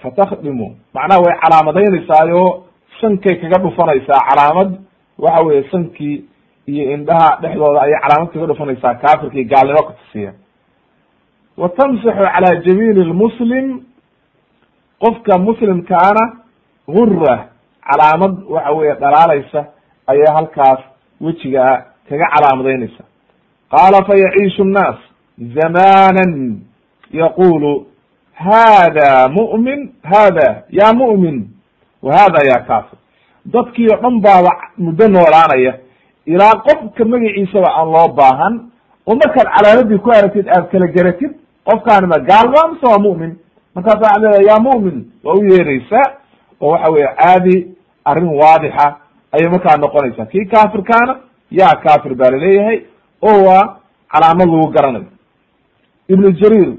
fatakdimu macnaha way calaamadaynaysaayoo sankay kaga dhufanaysaa calaamad. Waxa weye sankii iyo indhaha dhexdooda ayay calaamad kaga dhufanaysaa kafirkii gaalnimo ka tusiya wa tamsaxu cala jamiili lmuslim qofka muslimkaana gura calaamad waxa weye dhalaalaysa ayaa halkaas wejigaa kaga calaamadaynaysa qaala fayaciishu nnaas zamanan yaqulu hada mu'min hada ya mu'min wa hada ya kafir dadkii o dhan baaba muddo noolaanaya ilaa qofka magaciisaba aan loo baahan oo markaad calaamadii ku aragtid aad kala garatid qofkaani ma gaal ba mise waa mu'min markaas waxaad leedahay ya mu'min waa u yeeraysaa oo waxa weye caadi arrin waadixa ayay markaa noqonaysaa. Kii kafirkaana yaa kafir baa la leeyahay oo waa calaamad lagu garanayo. Ibnu jariir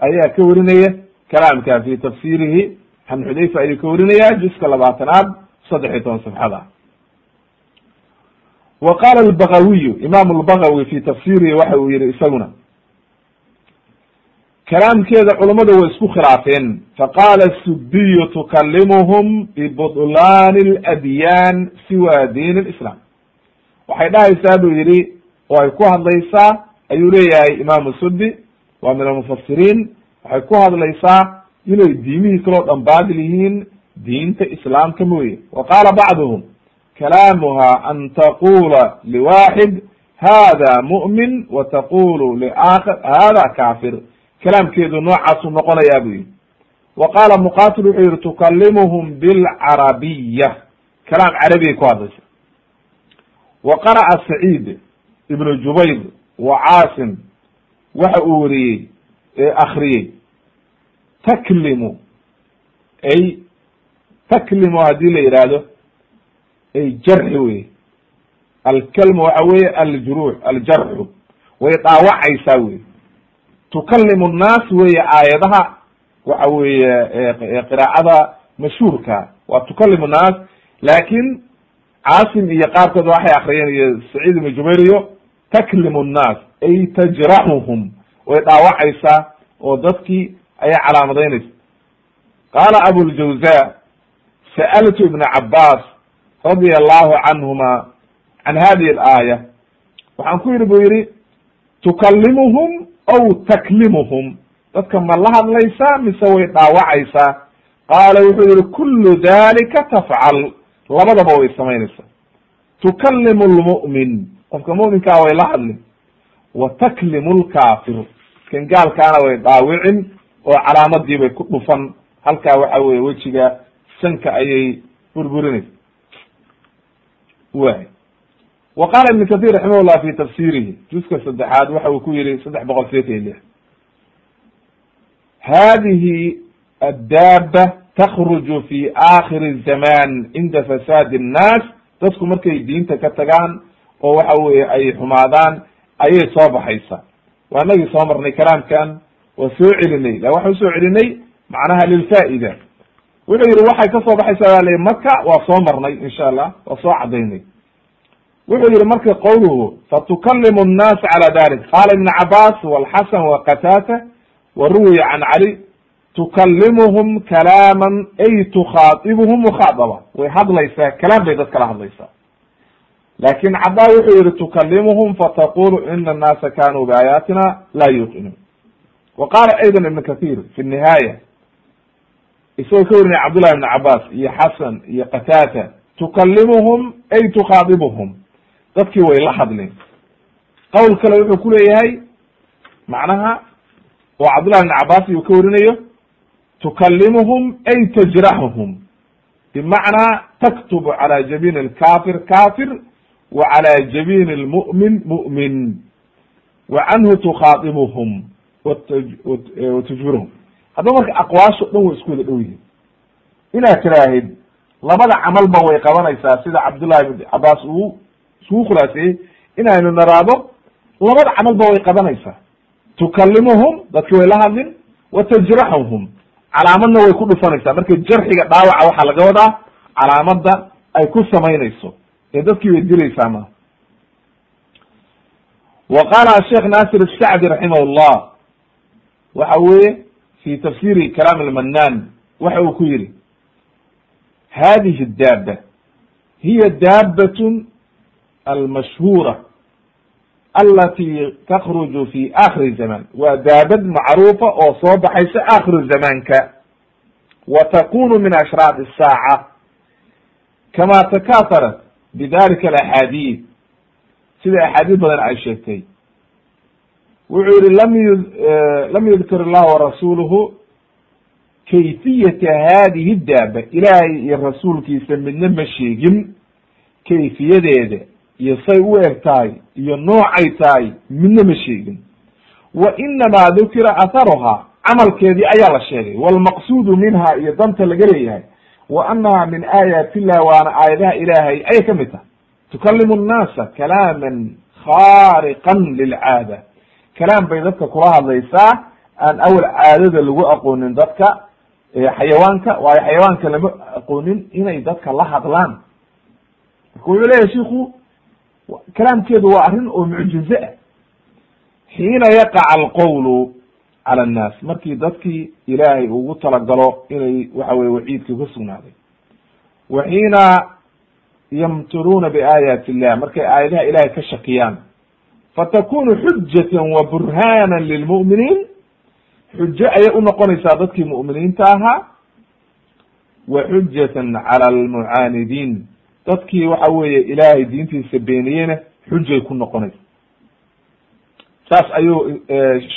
ayaa ka warinaya kalaamka fi tafsirihi an xudayfa ayuu ka warinaya juska labaatanaad saddex iyo toban safxada wa qala albagawiyu imam lbagawi fi tafsirihi waxa uu yihi isaguna kalaamkeeda culammada way isku khilaafeen faqala sudiyu tukalimuhum bibudlaani اladyaan siwa diin اlislam waxay dhahaysaa buu yihi oo ay ku hadlaysaa ayuu leeyahay imam sudi waa min almufasiriin waxay ku hadlaysaa inay diimihii kaloo dhan baadil yihiin diinta islaamka mooye. Wa qaala bacduhum kalaamuha an taqula liwaxid hada mu'min wa taqulu liaakar hada kafir kalaamkeedu noocaasuu noqonayaa buu yihi wa qaala muqatil wuxuu yihi tukalimuhum bilcarabiya. Kalaam carabiyay ku hadlaysa wa qara'a saciid ibnu jubayr wa caasim waxa uu weriyey ee akriyey taklimu ay taklimu haddii la yihahdo ay jarxi wey alkalmu waxa weye aljurux aljarxu way dhaawacaysaa wey tukalimu nnaas weye aayadaha waxa weeye qiraacada mashhuurka. Waa tukalimu nnaas laakin caasim iyo qaarkood waxay akriyeen iyo saciid ibnu jubayr iyo taklimu nnaas ay tajraxuhum way dhaawacaysaa oo dadkii ayay calaamadaynaysa qaala abuljawza sa'altu ibna cabaas radia allahu canhuma can hadihi alaaya. Waxaan ku yidhi buu yidhi tukallimuhum aw taklimuhum dadka ma la hadlaysaa mise way dhaawacaysaa qaala wuxuu yihi kullu dalika tafcal labadaba way samaynaysaa tukallimu lmu'min qofka mu'minkaa way la hadlin wa taklimu lkaafir kan gaalkaana way dhaawicin oo calaamadii bay ku dhufan halkaa waxa weye wejiga sanka ayay burburinaysa way wa qaala ibn kathir raximah llah fi tafsirihi juska saddexaad waxa uu ku yihi saddex boqol sideetan lix hadihi addaaba takruju fi akhiri zaman cinda fasaadi الnaas dadku markay diinta ka tagaan oo waxa weye ay xumaadaan ayay soo baxaysa. Waa inagii soo marnay kalaamkan waa soo celinay. La waxaan u soo celinay macnaha lilfaa'ida wuxuu yihi waxay ka soo baxaysaa baa maka waa soo marnay insha allah waa soo cadaynay wuxuu yihi marka qowluhu satukalimu nnaas cala dalik. Qaala ibn cabaas walxasan waqatata wa ruwiya can cali tukalimuhum kalaaman ay tukhaadibuhum mukhaadaba. Way hadlaysaa kalaam bay dad kala hadlaysaa. Laakin cadaa wuxuu yihi tukalimuhum fataqulu ina annaasa kanuu biaayaatina laa yuqinuun wa qaala ayda ibn kathir fi nihaaya isagoo ka warinaya cabdullahi ibn cabaas iyo xasan iyo qatata tukalimuhum ay tukhaadibuhum dadkii way la hadleen qowl kale wuxuu ku leeyahay macnaha oo cabdullahi ibn cabas iyuu ka warinayo tukalimuhum ay tajraxuhum bimacnaa taktubu cala jabin alkafir kafir wa cala jabin lmu'min mu'min wa canhu tukhaadibuhum watujbiruhum haddaba marka aqwaasho dhan way isku wada dhow yihiin inaad tiraahid labada camalba way qabanaysaa sida cabdullahi ibn cabas uu iskugu khulaaseeyey inaynu naraado labada camalba way qabanaysaa. Tukalimuhum dadki way la hadlin wa tajraxuhum calaamadna way ku dhufanaysaa. Marka jarxiga dhaawaca waxaa laga wadaa calaamada ay ku samaynayso. Ee dadkii way dilaysaa ma. Wa qaala sheekh nasir الsacdi raximah llah waxa weye fi tafsiri kalaam almanan waxa uu ku yihi hadihi daaba hiya daabat almashhura alati takruju fi akhiri zaman waa daabad macruufa oo soo baxaysa akhiru zamanka wa takunu min ashraaq الsaaca kama takaaharat bidalika alaxaadiid sida axaadiid badan ay sheegtay wuxuu yihi lam yu lam yudkir illah warasuluhu kayfiyata hadihi daaba ilaahay iyo rasuulkiisa midna ma sheegin kayfiyadeeda iyo say u eg tahay iyo noocay tahay midna ma sheegin. Wa inamaa dukira atharuhaa camalkeedii ayaa la sheegay. Walmaqsuudu minha iyo danta laga leeyahay. Wa anaha min aayaati illah waana aayadaha ilaahay ayay ka mid tahay. Tukalimu nnaasa kalaaman khaariqan lilcaada. Kalaam bay dadka kula hadlaysaa aan awal caadada lagu aqoonin dadka xayawaanka waayo xayawaanka lama aqoonin inay dadka la hadlaan. Marka wuxuu leeyahay shiku kalaamkeedu waa arrin oo mucjize ah. Xiina yaqac alqowlu cala annaas. Markii dadkii ilaahay ugu talagalo inay waxa weye waciidkii ku sugnaaday. Wa xiina yamtiruuna biaayaati illah markay aayadaha ilahay ka shakiyaan fatakunu xujatan wa burhana lilmu'miniin xujo ayay unoqonaysaa dadkii mu'miniinta ahaa. Wa xujatan cala almucaanidiin dadkii waxa weeye ilaahay diintiisa beeniyeyna xujay ku noqonaysa saas ayuu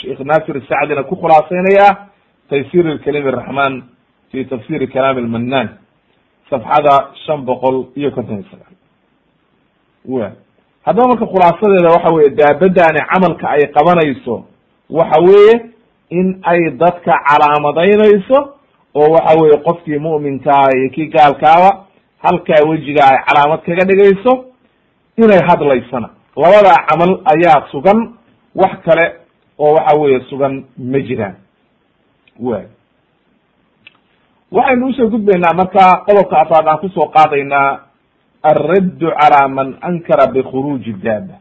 sheekh nasir sacdina ku khulaaseynayaa taysir lkalim araxman fi tafsiri kalaam almanan safxada shan boqol iyo konton iyo sagaal. Wa haddaba marka khulaasadeeda waxa weye daabadani camalka ay qabanayso waxa weeye in ay dadka calaamadaynayso oo waxa weye qofkii mu'minkaa iyo kii gaalkaaba halkaa wejiga ay calaamad kaga dhigayso inay hadlaysana. Labadaa camal ayaa sugan wax kale oo waxa weeye sugan ma jiraan. Way waxaynu u soo gudbaynaa marka qodobka afaad aan ku soo qaadaynaa alraddu calaa man ankara bikhuruuji daaba.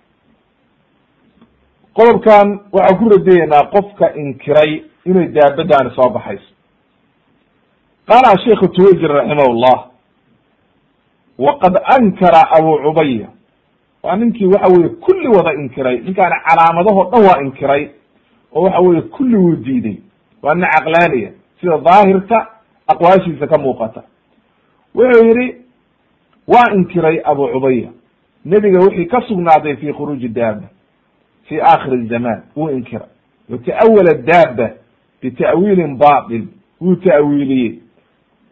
Qodobkan waxaan ku radiyeynaa qofka inkiray inay daabadaani soo baxayso. Qaala sheikhu tuwajir raximah llah waqad ankara abu cubaya waa ninkii waxa weye kulli wada inkiray ninkaani calaamadahoo dhan waa inkiray oo waxa weye kulli wuu diiday waa nin caqlaaniya sida daahirka aqwaashiisa ka muuqata wuxuu yidhi waa inkiray abu cubaya nebiga wixii ka sugnaaday fi khuruuji daaba fi aakhiri zaman wuu inkiray wata'awala daaba bita'wiilin batil wuu ta'wiiliyey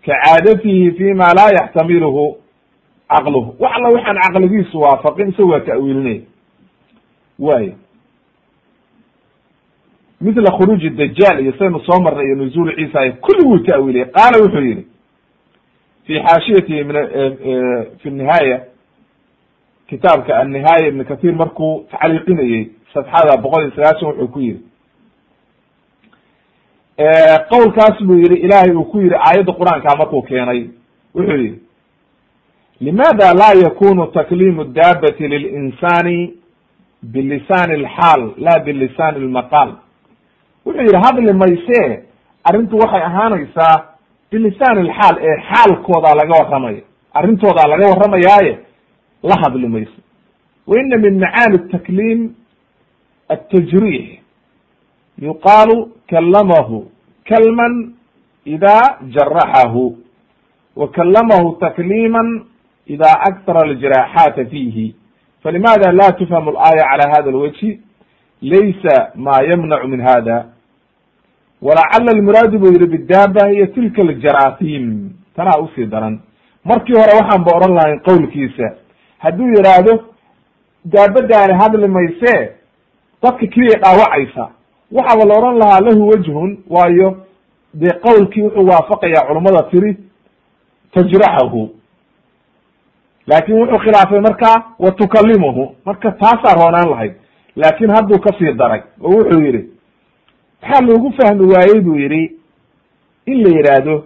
kacaadatihi fi ma laa yaxtamiluhu caqluhu wax alla waxaan caqligiisu waafaqin isaga waa ta'wiilinaya waaya mila khuruuji dajaal iyo saynu soo marnay iyo nuzuul ciisa ay kulli wuu ta'wiiliyey qaala wuxuu yihi fi xaashiyatihi min fi nihaaya kitaabka annihaaya ibn kathir markuu tacliiqinayey safxada boqol iyo sagaashan wuxuu ku yihi qowlkaas buu yihi ilaahay uu ku yihi aayadda qur'aankaa markuu keenay. Wuxuu yihi limaada laa yakunu taklimu daabati lilinsani bilisani alxaal la bilisani almaqaal wuxuu yihi hadli mayse arrintu waxay ahaanaysaa bilisani alxaal ee xaalkoodaa laga warramaya arrintoodaa laga warramayaaye la hadli mayso wa ina min macaani takliim التجريح يقال كلمه كلما إذا جرحه وكلمه تكليما ida akara aljiraxaata fiihi falimada la tufhamu alaaya cala hada alwajhi laysa ma yamnacu min hada walacala almuraadu buu yihi bidaaba hiyo tilka aljaratim tanaa u sii daran markii hore waxaan ba odhan lahayn qowlkiisa hadduu yidhaahdo daabadaani hadli maysee dadka keliya dhaawacaysa waxaaba la odhan lahaa lahu wejhun waayo dee qowlkii wuxuu waafaqayaa culummada tiri tajraxahu laakin wuxuu khilaafay markaa wa tukalimuhu marka taasaa roonaan lahayd. Laakin hadduu ka sii daray oo wuxuu yihi maxaa loogu fahmi waayey buu yihi in la yidhaahdo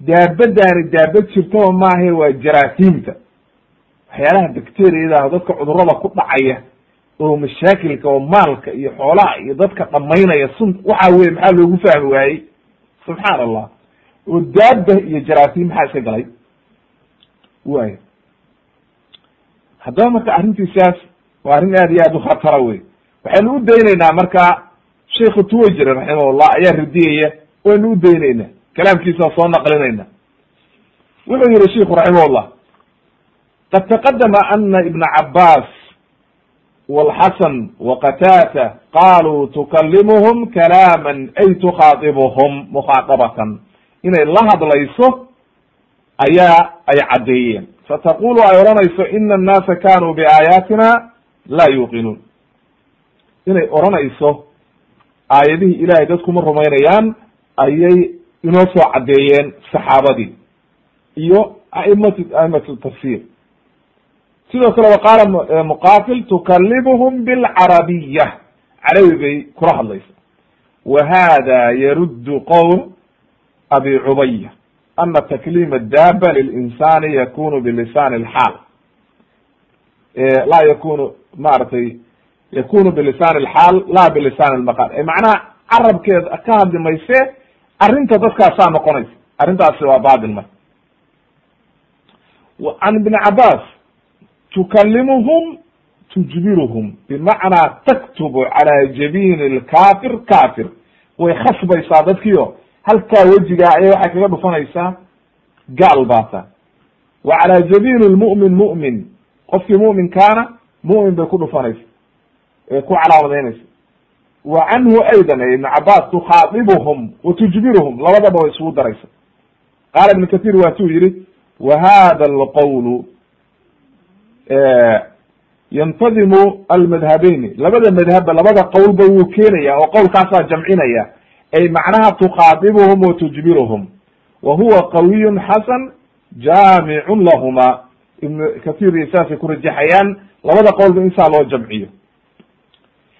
daabadaani daabad jirtaba maahe waa jaraasiimta. Waxyaalaha bacteriyadaah dadka cudurrada ku dhacaya oo mashaakilka oo maalka iyo xoolaha iyo dadka dhamaynaya sun waxa weye maxaa loogu fahmi waayey? Subxaan allah oo daaba iyo jaraasiim maxaa iska galay? Way haddaba marka arrintiisaas waa arrin aad iyo aad u khatara wey waxaynu u dayneynaa marka sheikhu tuwajire raximahullah ayaa radiyaya waynu u dayneynaa kalaamkiisa soo naqlinayna wuxuu yihi sheiku raximahullah qad taqadama ana ibna cabaas wاlxasan waqatata qaluu tukalimuhum kalaama ay tukhaadibuhum mukhaadabatan inay la hadlayso ayaa ay caddeeyeen fataqulu ay odhanayso ina annaasa kanuu biaayaatina laa yuuqinuun inay odhanayso aayadihii ilahay dadkuma rumaynayaan ayay inoo soo caddeeyeen saxaabadii iyo aimatu aimatu tafsir sidoo kale wa qaala muqatil tukalimuhum bilcarabiya carabi bay kula hadlaysa wa hada yaruddu qowl abi cubaya ana taklim adaba lilinsani yakunu bilisani alxaal laa yakunu maaragtay yakunu bilisani alxaal la bilisani almaqal e macnaha carabkeeda ka hadli mayse arrinta dadkaasaa noqonaysa arrintaasi waa baadil marka can ibni cabas tukalimuhum tujbiruhum bimacnaa taktubu cala jabini lkafir kafir way khasbaysaa dadkiio halkaa wejigaa ayay waxay kaga dhufanaysaa gaal baata wa cala jabini lmu'min mu'min. Qofkii mu'minkaana mu'min bay ku dhufanaysa ee ku calaamadaynaysa wa canhu aydan ibn cabas tukhaadibuhum wa tujbiruhum labadaba way isugu daraysa. Qaala ibn kathir waatuu yihi wa hada alqawlu yantadimu almadhabayni labada madhabba labada qowlba wuu keenaya oo qowlkaasaa jamcinaya ay macnaha tukhaadibuhum wa tujbiruhum wa huwa qawiyun xasan jaamicun lahuma ibnu kathir iyo saasay ku rajaxayaan labada qowlba insaa loo jamciyo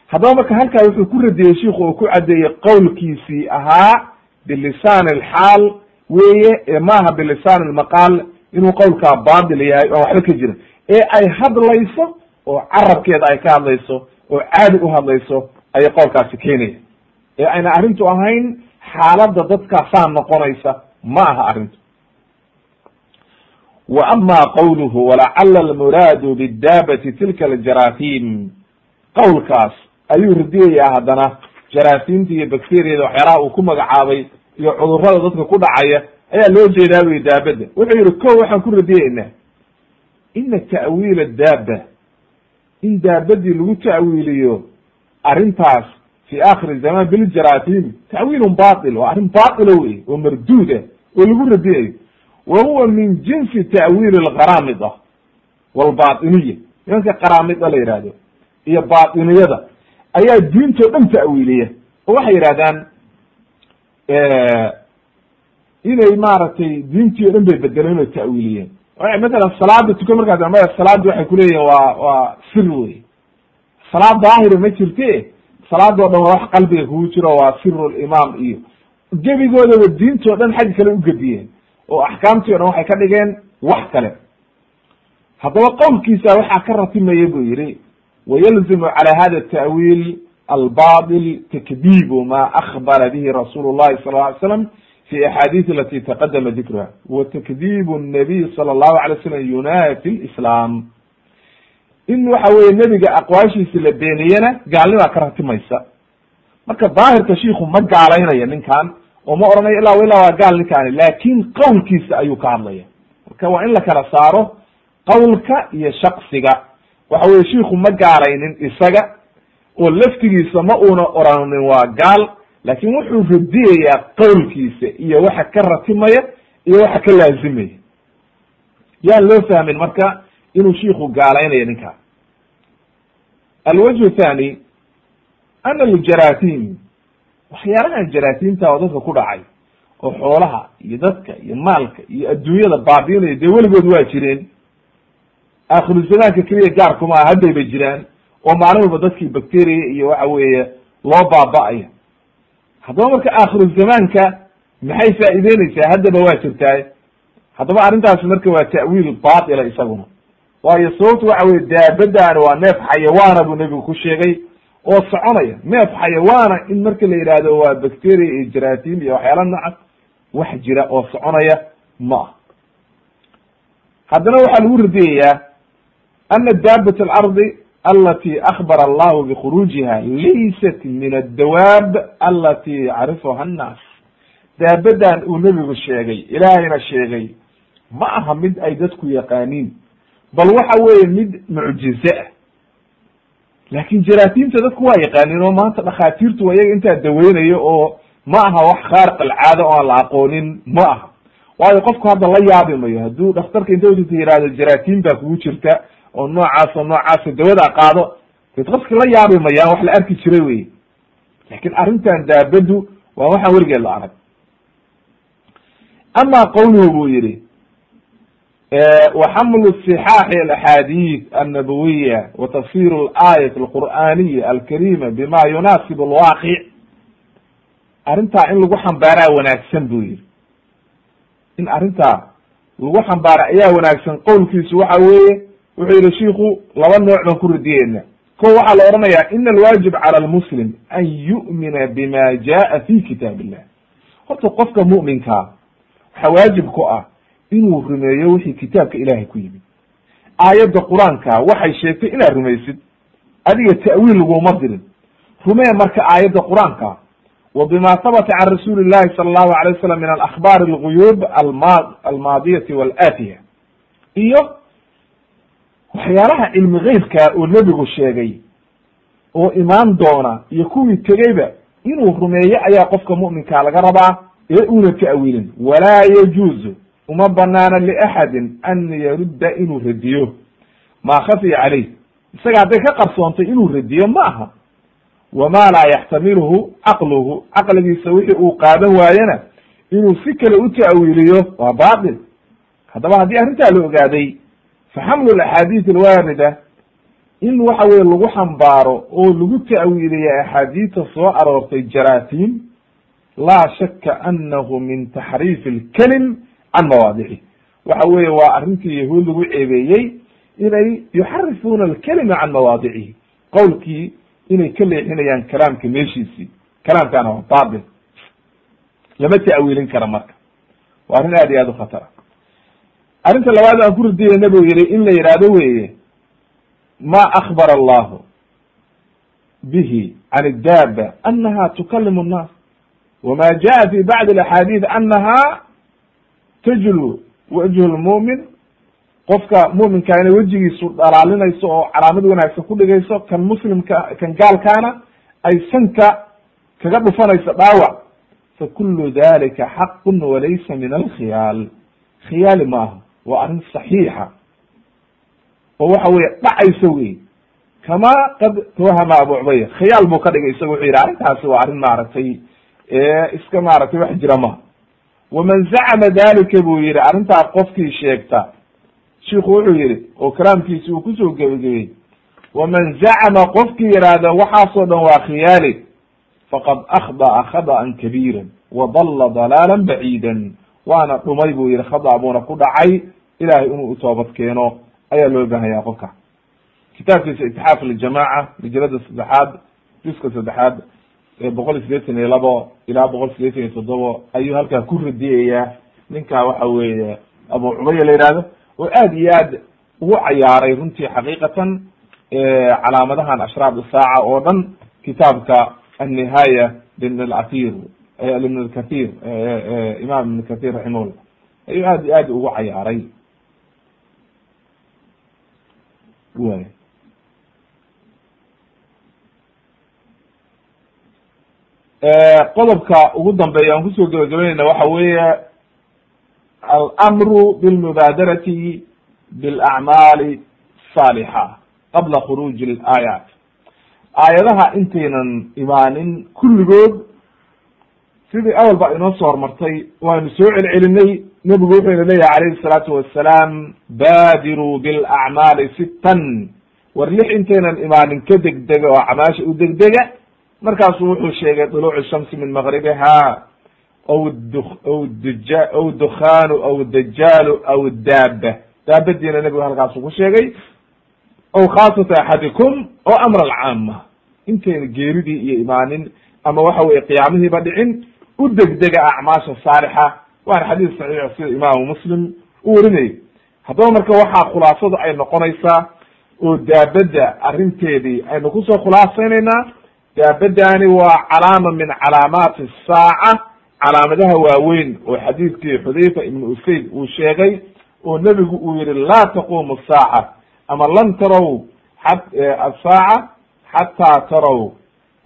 haddaba marka halkaa wuxuu ku radiyey shiku oo ku caddeeyey qowlkiisii ahaa bilisani alxaal weeye ee maaha bilisani almaqaal inuu qowlkaa baatil yahay oan waxba ka jirin ee ay hadlayso oo carabkeeda ay ka hadlayso oo caadi u hadlayso ayay qowlkaasi keenaya ee ayna arrintu ahayn xaaladda dadkaasaa noqonaysa ma aha arrintu. Wa ama qowluhu walacala almuraadu bidaabati tilka aljaraahiim qowlkaas ayuu radiyayaa haddana jaraahiimta iyo bacteriyada waxyaalaha uu ku magacaabay iyo cudurrada dadka ku dhacaya ayaa loo jeedaa wey daabadda. Wuxuu yihi ko waxaan ku radiyeynaa ina ta'wiila daaba in daabadii lagu ta'wiiliyo arrintaas fi akhiri zaman biljarathim ta'wiilun batil waa arrin batila wey oo marduud ah oo lagu radiyayo wa huwa min jinsi ta'wiil alqaramida walbatiniya nimanka qaramida la yihahdo iyo batiniyada ayaa diintoo dhan ta'wiiliya oo waxay yidhahdaan inay maaragtay diintii o dhan bay bedeleen oo ta'wiiliyeen matalan salaada tuka markaas maya salaaddi waxay kuleeyihin waa waa sir wey salaad daahira ma jirte salaadoo dhan waa wax qalbiga kugu jiro waa siru limaam iyo gebigoodaba diintoo dhan xag kale ugediyeen oo axkaamtii o dhan waxay ka dhigeen wax kale. Haddaba qowlkiisa waxaa ka ratimaya buu yihi wayalzimu cala hada ta'wiil albatil takdibu ma akbara bihi rasuulu llahi sal ly slam fi axaadiis alati taqadama dikruha. Wa takdibu الnabiy sala allahu alay slam yunafi lislam in waxa weye nebiga aqwaashiisi la beeniyena gaalnimaa ka ratimaysa. Marka daahirka shiiku ma gaalaynaya ninkan oo ma oranayo ilaa ilaa waa gaal ninkaani. Laakin qowlkiisa ayuu ka hadlaya. Marka waa in la kala saaro qowlka iyo shaksiga waxa weye shiiku ma gaalaynin isaga oo laftigiisa ma uuna oranin waa gaal laakin wuxuu radiyayaa qowlkiisa iyo waxa ka ratimaya iyo waxa ka laazimaya. Yaan loo fahmin marka inuu shiiku gaalaynayo ninkaa. Alwajhu thani ana aljarathim waxyaalahan jaraatimta oo dadka ku dhacay oo xoolaha iyo dadka iyo maalka iyo adduunyada baabiinaya dee weligood waa jireen. Aakhiru zamaanka keliya gaarkuma ah haddayba jiraan oo maalin walba dadkii bacteria iyo waxa weeye loo baaba'ayo haddaba marka aakhiru zamaanka maxay faa'iideyneysaa haddaba waa jirtaay haddaba arrintaasi marka waa ta'wiil batila isaguna waayo sababtu waxa weye daabadaani waa neef xayawaana buu nebigu ku sheegay oo soconaya. Neef xayawaana in marka la yidhaahdo waa bacteria iyo jaratim iyo waxyaala noocaas wax jira oo soconaya ma ah haddana waxaa lagu radiyayaa ana daabat alardi alati akbara allahu bikhuruujiha laysat min addawaab alati yacrifuha annaas. Daabadan uu nebigu sheegay ilaahayna sheegay ma aha mid ay dadku yaqaaniin bal waxa weeye mid mucjize ah laakin jaraatiimta dadku waa yaqaanin oo maanta dhakhaatiirtu waa iyaga intaa daweynayo oo ma aha wax khaariq alcaada oo aan la aqoonin ma aha waayo qofku hadda la yaabi mayo hadduu dhakhtarka inta utata yihahdo jaraatiin baa kugu jirta oo noocaas oo noocaasa dawada qaado dad qofki la yaabi mayaan wax la arki jiray wey laakiin arrintan daabadu waa waxaan weligeed la arag ama qawluhu buu yihi وxml صحاح الأحاadيث النبوية وتفsيr الآية القرآنية الكريمة بma يناaسب الواقع arrintaa in lagu xambaaraa wanaagsan bu yihi in arrintaa lagu xambaara ayaa wanaagsan qowlkiisu waxa weeye wuxuu yihi shiku laba nooc baan ku radiyeyna ko waxaa la oranaya in الواجب calى المسلم an yuؤmina bma jaءa في kitaaب الlah horta qofka muؤminkaa waxa waajib ku ah inuu rumeeyo wixii kitaabka ilaahay ku yimid. Aayadda qur'aanka waxay sheegtay inaad rumaysid adiga ta'wiil laguma dirin rumee marka aayadda qur'aanka wa bima habata can rasuuli llahi sala allahu alay wasalam min alakhbaar alguyuub alma almaadiyati walaatiya. Iyo waxyaalaha cilmi geybka oo nebigu sheegay oo imaan doona iyo kuwii tegeyba inuu rumeeyo ayaa qofka mu'minkaa laga rabaa ee una ta'wiilin. Walaa yajuuzu uma banaana liaxadin an yarudda inuu radiyo. Maa khafiya calayh. Isaga hadday ka qarsoontay inuu radiyo ma aha wamaa laa yaxtamiluhu caqluhu. Caqligiisa wixii uu qaadan waayena inuu si kale u ta'wiiliyo waa batil haddaba haddii arrintaa la ogaaday fa xamlu alaxaadiis alwaarida. In waxa weye lagu xambaaro oo lagu ta'wiiliya axaadiista soo aroortay jaraatiin laa shaka anahu min taxriifi alkelim can mawaadixi. Waxa weeye waa arrintii yahuud lagu ceebeeyey inay yuxarifuuna alkelima can mawaadicihi qowlkii inay ka leexinayaan kalaamka meeshiisii. Kalaamkaana waa batil lama ta'wiilin kara marka. Waa arrin aad iyo aad u khatara. Arrinta labaad aan ku radiyay nabigu yihi in la yidhaahdo weye ma akbara allahu bihi can iddaaba anaha tukalimu nnaas wma jaءa fi bacdi axaadiid anaha tajlu wajhu lmu'min qofka mu'minkaa inay wejigiisu dhalaalinayso oo calaamad wanaagsan ku dhigayso kan muslimka kan gaalkaana ay sanka kaga dhufanayso dhaawac. Fakulu dalika xaqu walaysa min alkhiyaal. Khiyaali maaha waa arrin saxiixa. Oo waxa weye dhacaysa wey kama qad tawahama abu cubaya khiyaal buu ka dhigay isaga wuxuu yidhi arrintaasi waa arrin maaragtay iska maaragtay wax jira maha waman zacama dalika buu yihi arrintaa qofkii sheegta shiku wuxuu yihi oo kalaamkiisi uu ku soo gebageyey waman zacama qofkii yidhaahda waxaasoo dhan waa khiyaali faqad akhda'a khada'an kabiira wadalla dalaalan baciidan waana dhumay buu yihi khada buuna ku dhacay ilahay inuu utoobad keeno ayaa loo baahanya qofka kitaabkiisa itixaaf ljamaca majalada saddexaad juska saddexaad boqol sideetan iyo labo ilaa boqol sideetan iyo toddobo ayuu halkaa ku radiyayaa. Ninkaa waxa weeye abu cubaya la yihahdo oo aad iyo aad ugu cayaaray runtii xaqiiqatan calaamadahan ashraab saaca oo dhan kitaabka annihaaya libn athir libn kathir imam ibn kathir raximahullah. Ayuu aad iyo aad ugu cayaaray. Way qodobka ugu dambeeya aan ku soo gabagabaynayna waxa weeye almru bilmubaadarati bilacmaali saalixa qabla khuruuji ilaayat aayadaha intaynan imaanin kulligood sidii awalba inoo soo hormartay waanu soo celcelinay nebigu wuxuuna leeyahay calayhi salaatu wasalaam baadiruu bilacmaali sitan war lix intaynan imaanin ka degdega oo camaasha u degdega markaasu wuxuu sheegay duluucu shamsi min maqribiha duja aw dukhaanu aw dajaalu aw daaba daabadiina nebigu halkaasu ku sheegay aw khaasata axadikum oo amr alcaama intayna geeridii iyo imaanin ama waxa weye qiyaamihiiba dhicin u degdega acmaasha saalixa. Waana xadiis saxiix sida imaamu muslim u warinayay. Haddaba marka waxaa khulaasadu ay noqonaysaa oo daabadda arrinteedii aynu ku soo khulaasaynaynaa daabadani waa calaama min calaamaati saaca. Calaamadaha waaweyn oo xadiidkii xudayfa ibn usayd uu sheegay oo nebigu uu yihi laa taqumu saaca ama lan tarow asaaca xataa tarow.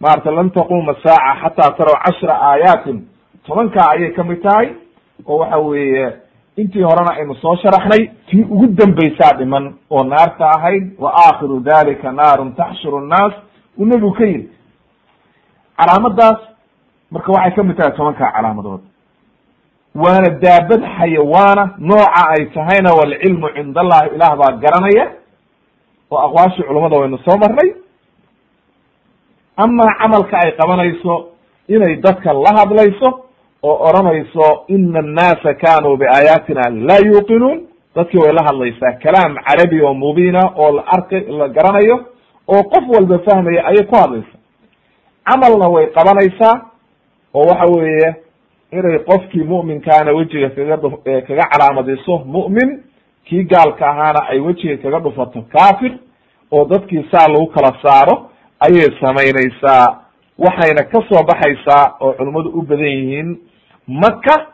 Maarata lan taquma saaca xataa tarow cashra aayaatin. Tobankaa ayay ka mid tahay oo waxa weeye intii horena aynu soo sharaxnay tii ugu dambaysaa dhiman oo naarta ahayd wa aakhiru dalika naarun taxshuru nnaas. Uu nebigu ka yidhi calaamadaas marka waxay ka mid tahay tobankaa calaamadood. Waana daabad xayawaana nooca ay tahayna walcilmu cind allahi ilaah baa garanaya oo aqwaashii culummada waynu soo marnay. Amaa camalka ay qabanayso inay dadka la hadlayso oo odhanayso ina annaasa kanuu biaayaatina laa yuuqinuun. Dadkii way la hadlaysaa kalaam carabi oo mubiina oo la arkay la garanayo oo qof walba fahmaya ayay ku hadlaysaa camalna way qabanaysaa oo waxa weeye inay qofkii mu'minkaana wejiga kaga dhu kaga calaamadiso mu'min kii gaalka ahaana ay wejiga kaga dhufato kafir oo dadkii saa lagu kala saaro ayay samaynaysaa. Waxayna ka soo baxaysaa oo culimmadu u badan yihiin maka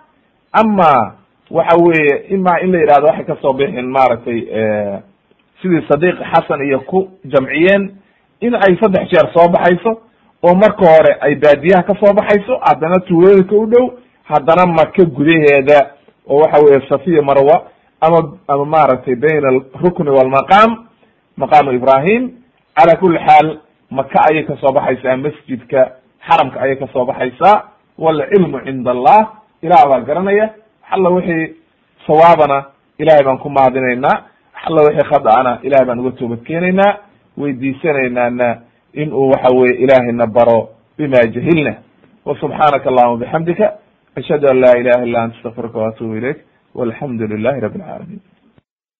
ama waxa weeye ima in la yidhahdo waxay ka soo bixin maaragtay sidii sadiiq xasan iyo ku jamciyeen in ay saddex jeer soo baxayso oo marka hore ay baadiyaha ka soo baxayso haddana tuulooyinka u dhow haddana maka gudaheeda oo waxa weye safiya marwa ama ama maaragtay bayn alrukni walmaqaam maqaamu ibrahim cala kuli xaal maka ayay ka soo baxaysaa masjidka xaramka ayay ka soo baxaysaa walcilmu cinda allah ilaah baa garanaya alla wixii sawaabana ilahay baan ku mahadinaynaa alla wixii khada'ana ilahay baan uga toobad keenaynaa weydiisanaynaana in uu waxa weye ilaahayna baro bima jahilna. Wasubxaanaka allahuma bixamdika ashhadu an la ilaha illa anta astaqfiruka waatubu ilayk walxamdu lilahi rabi alcaalamiin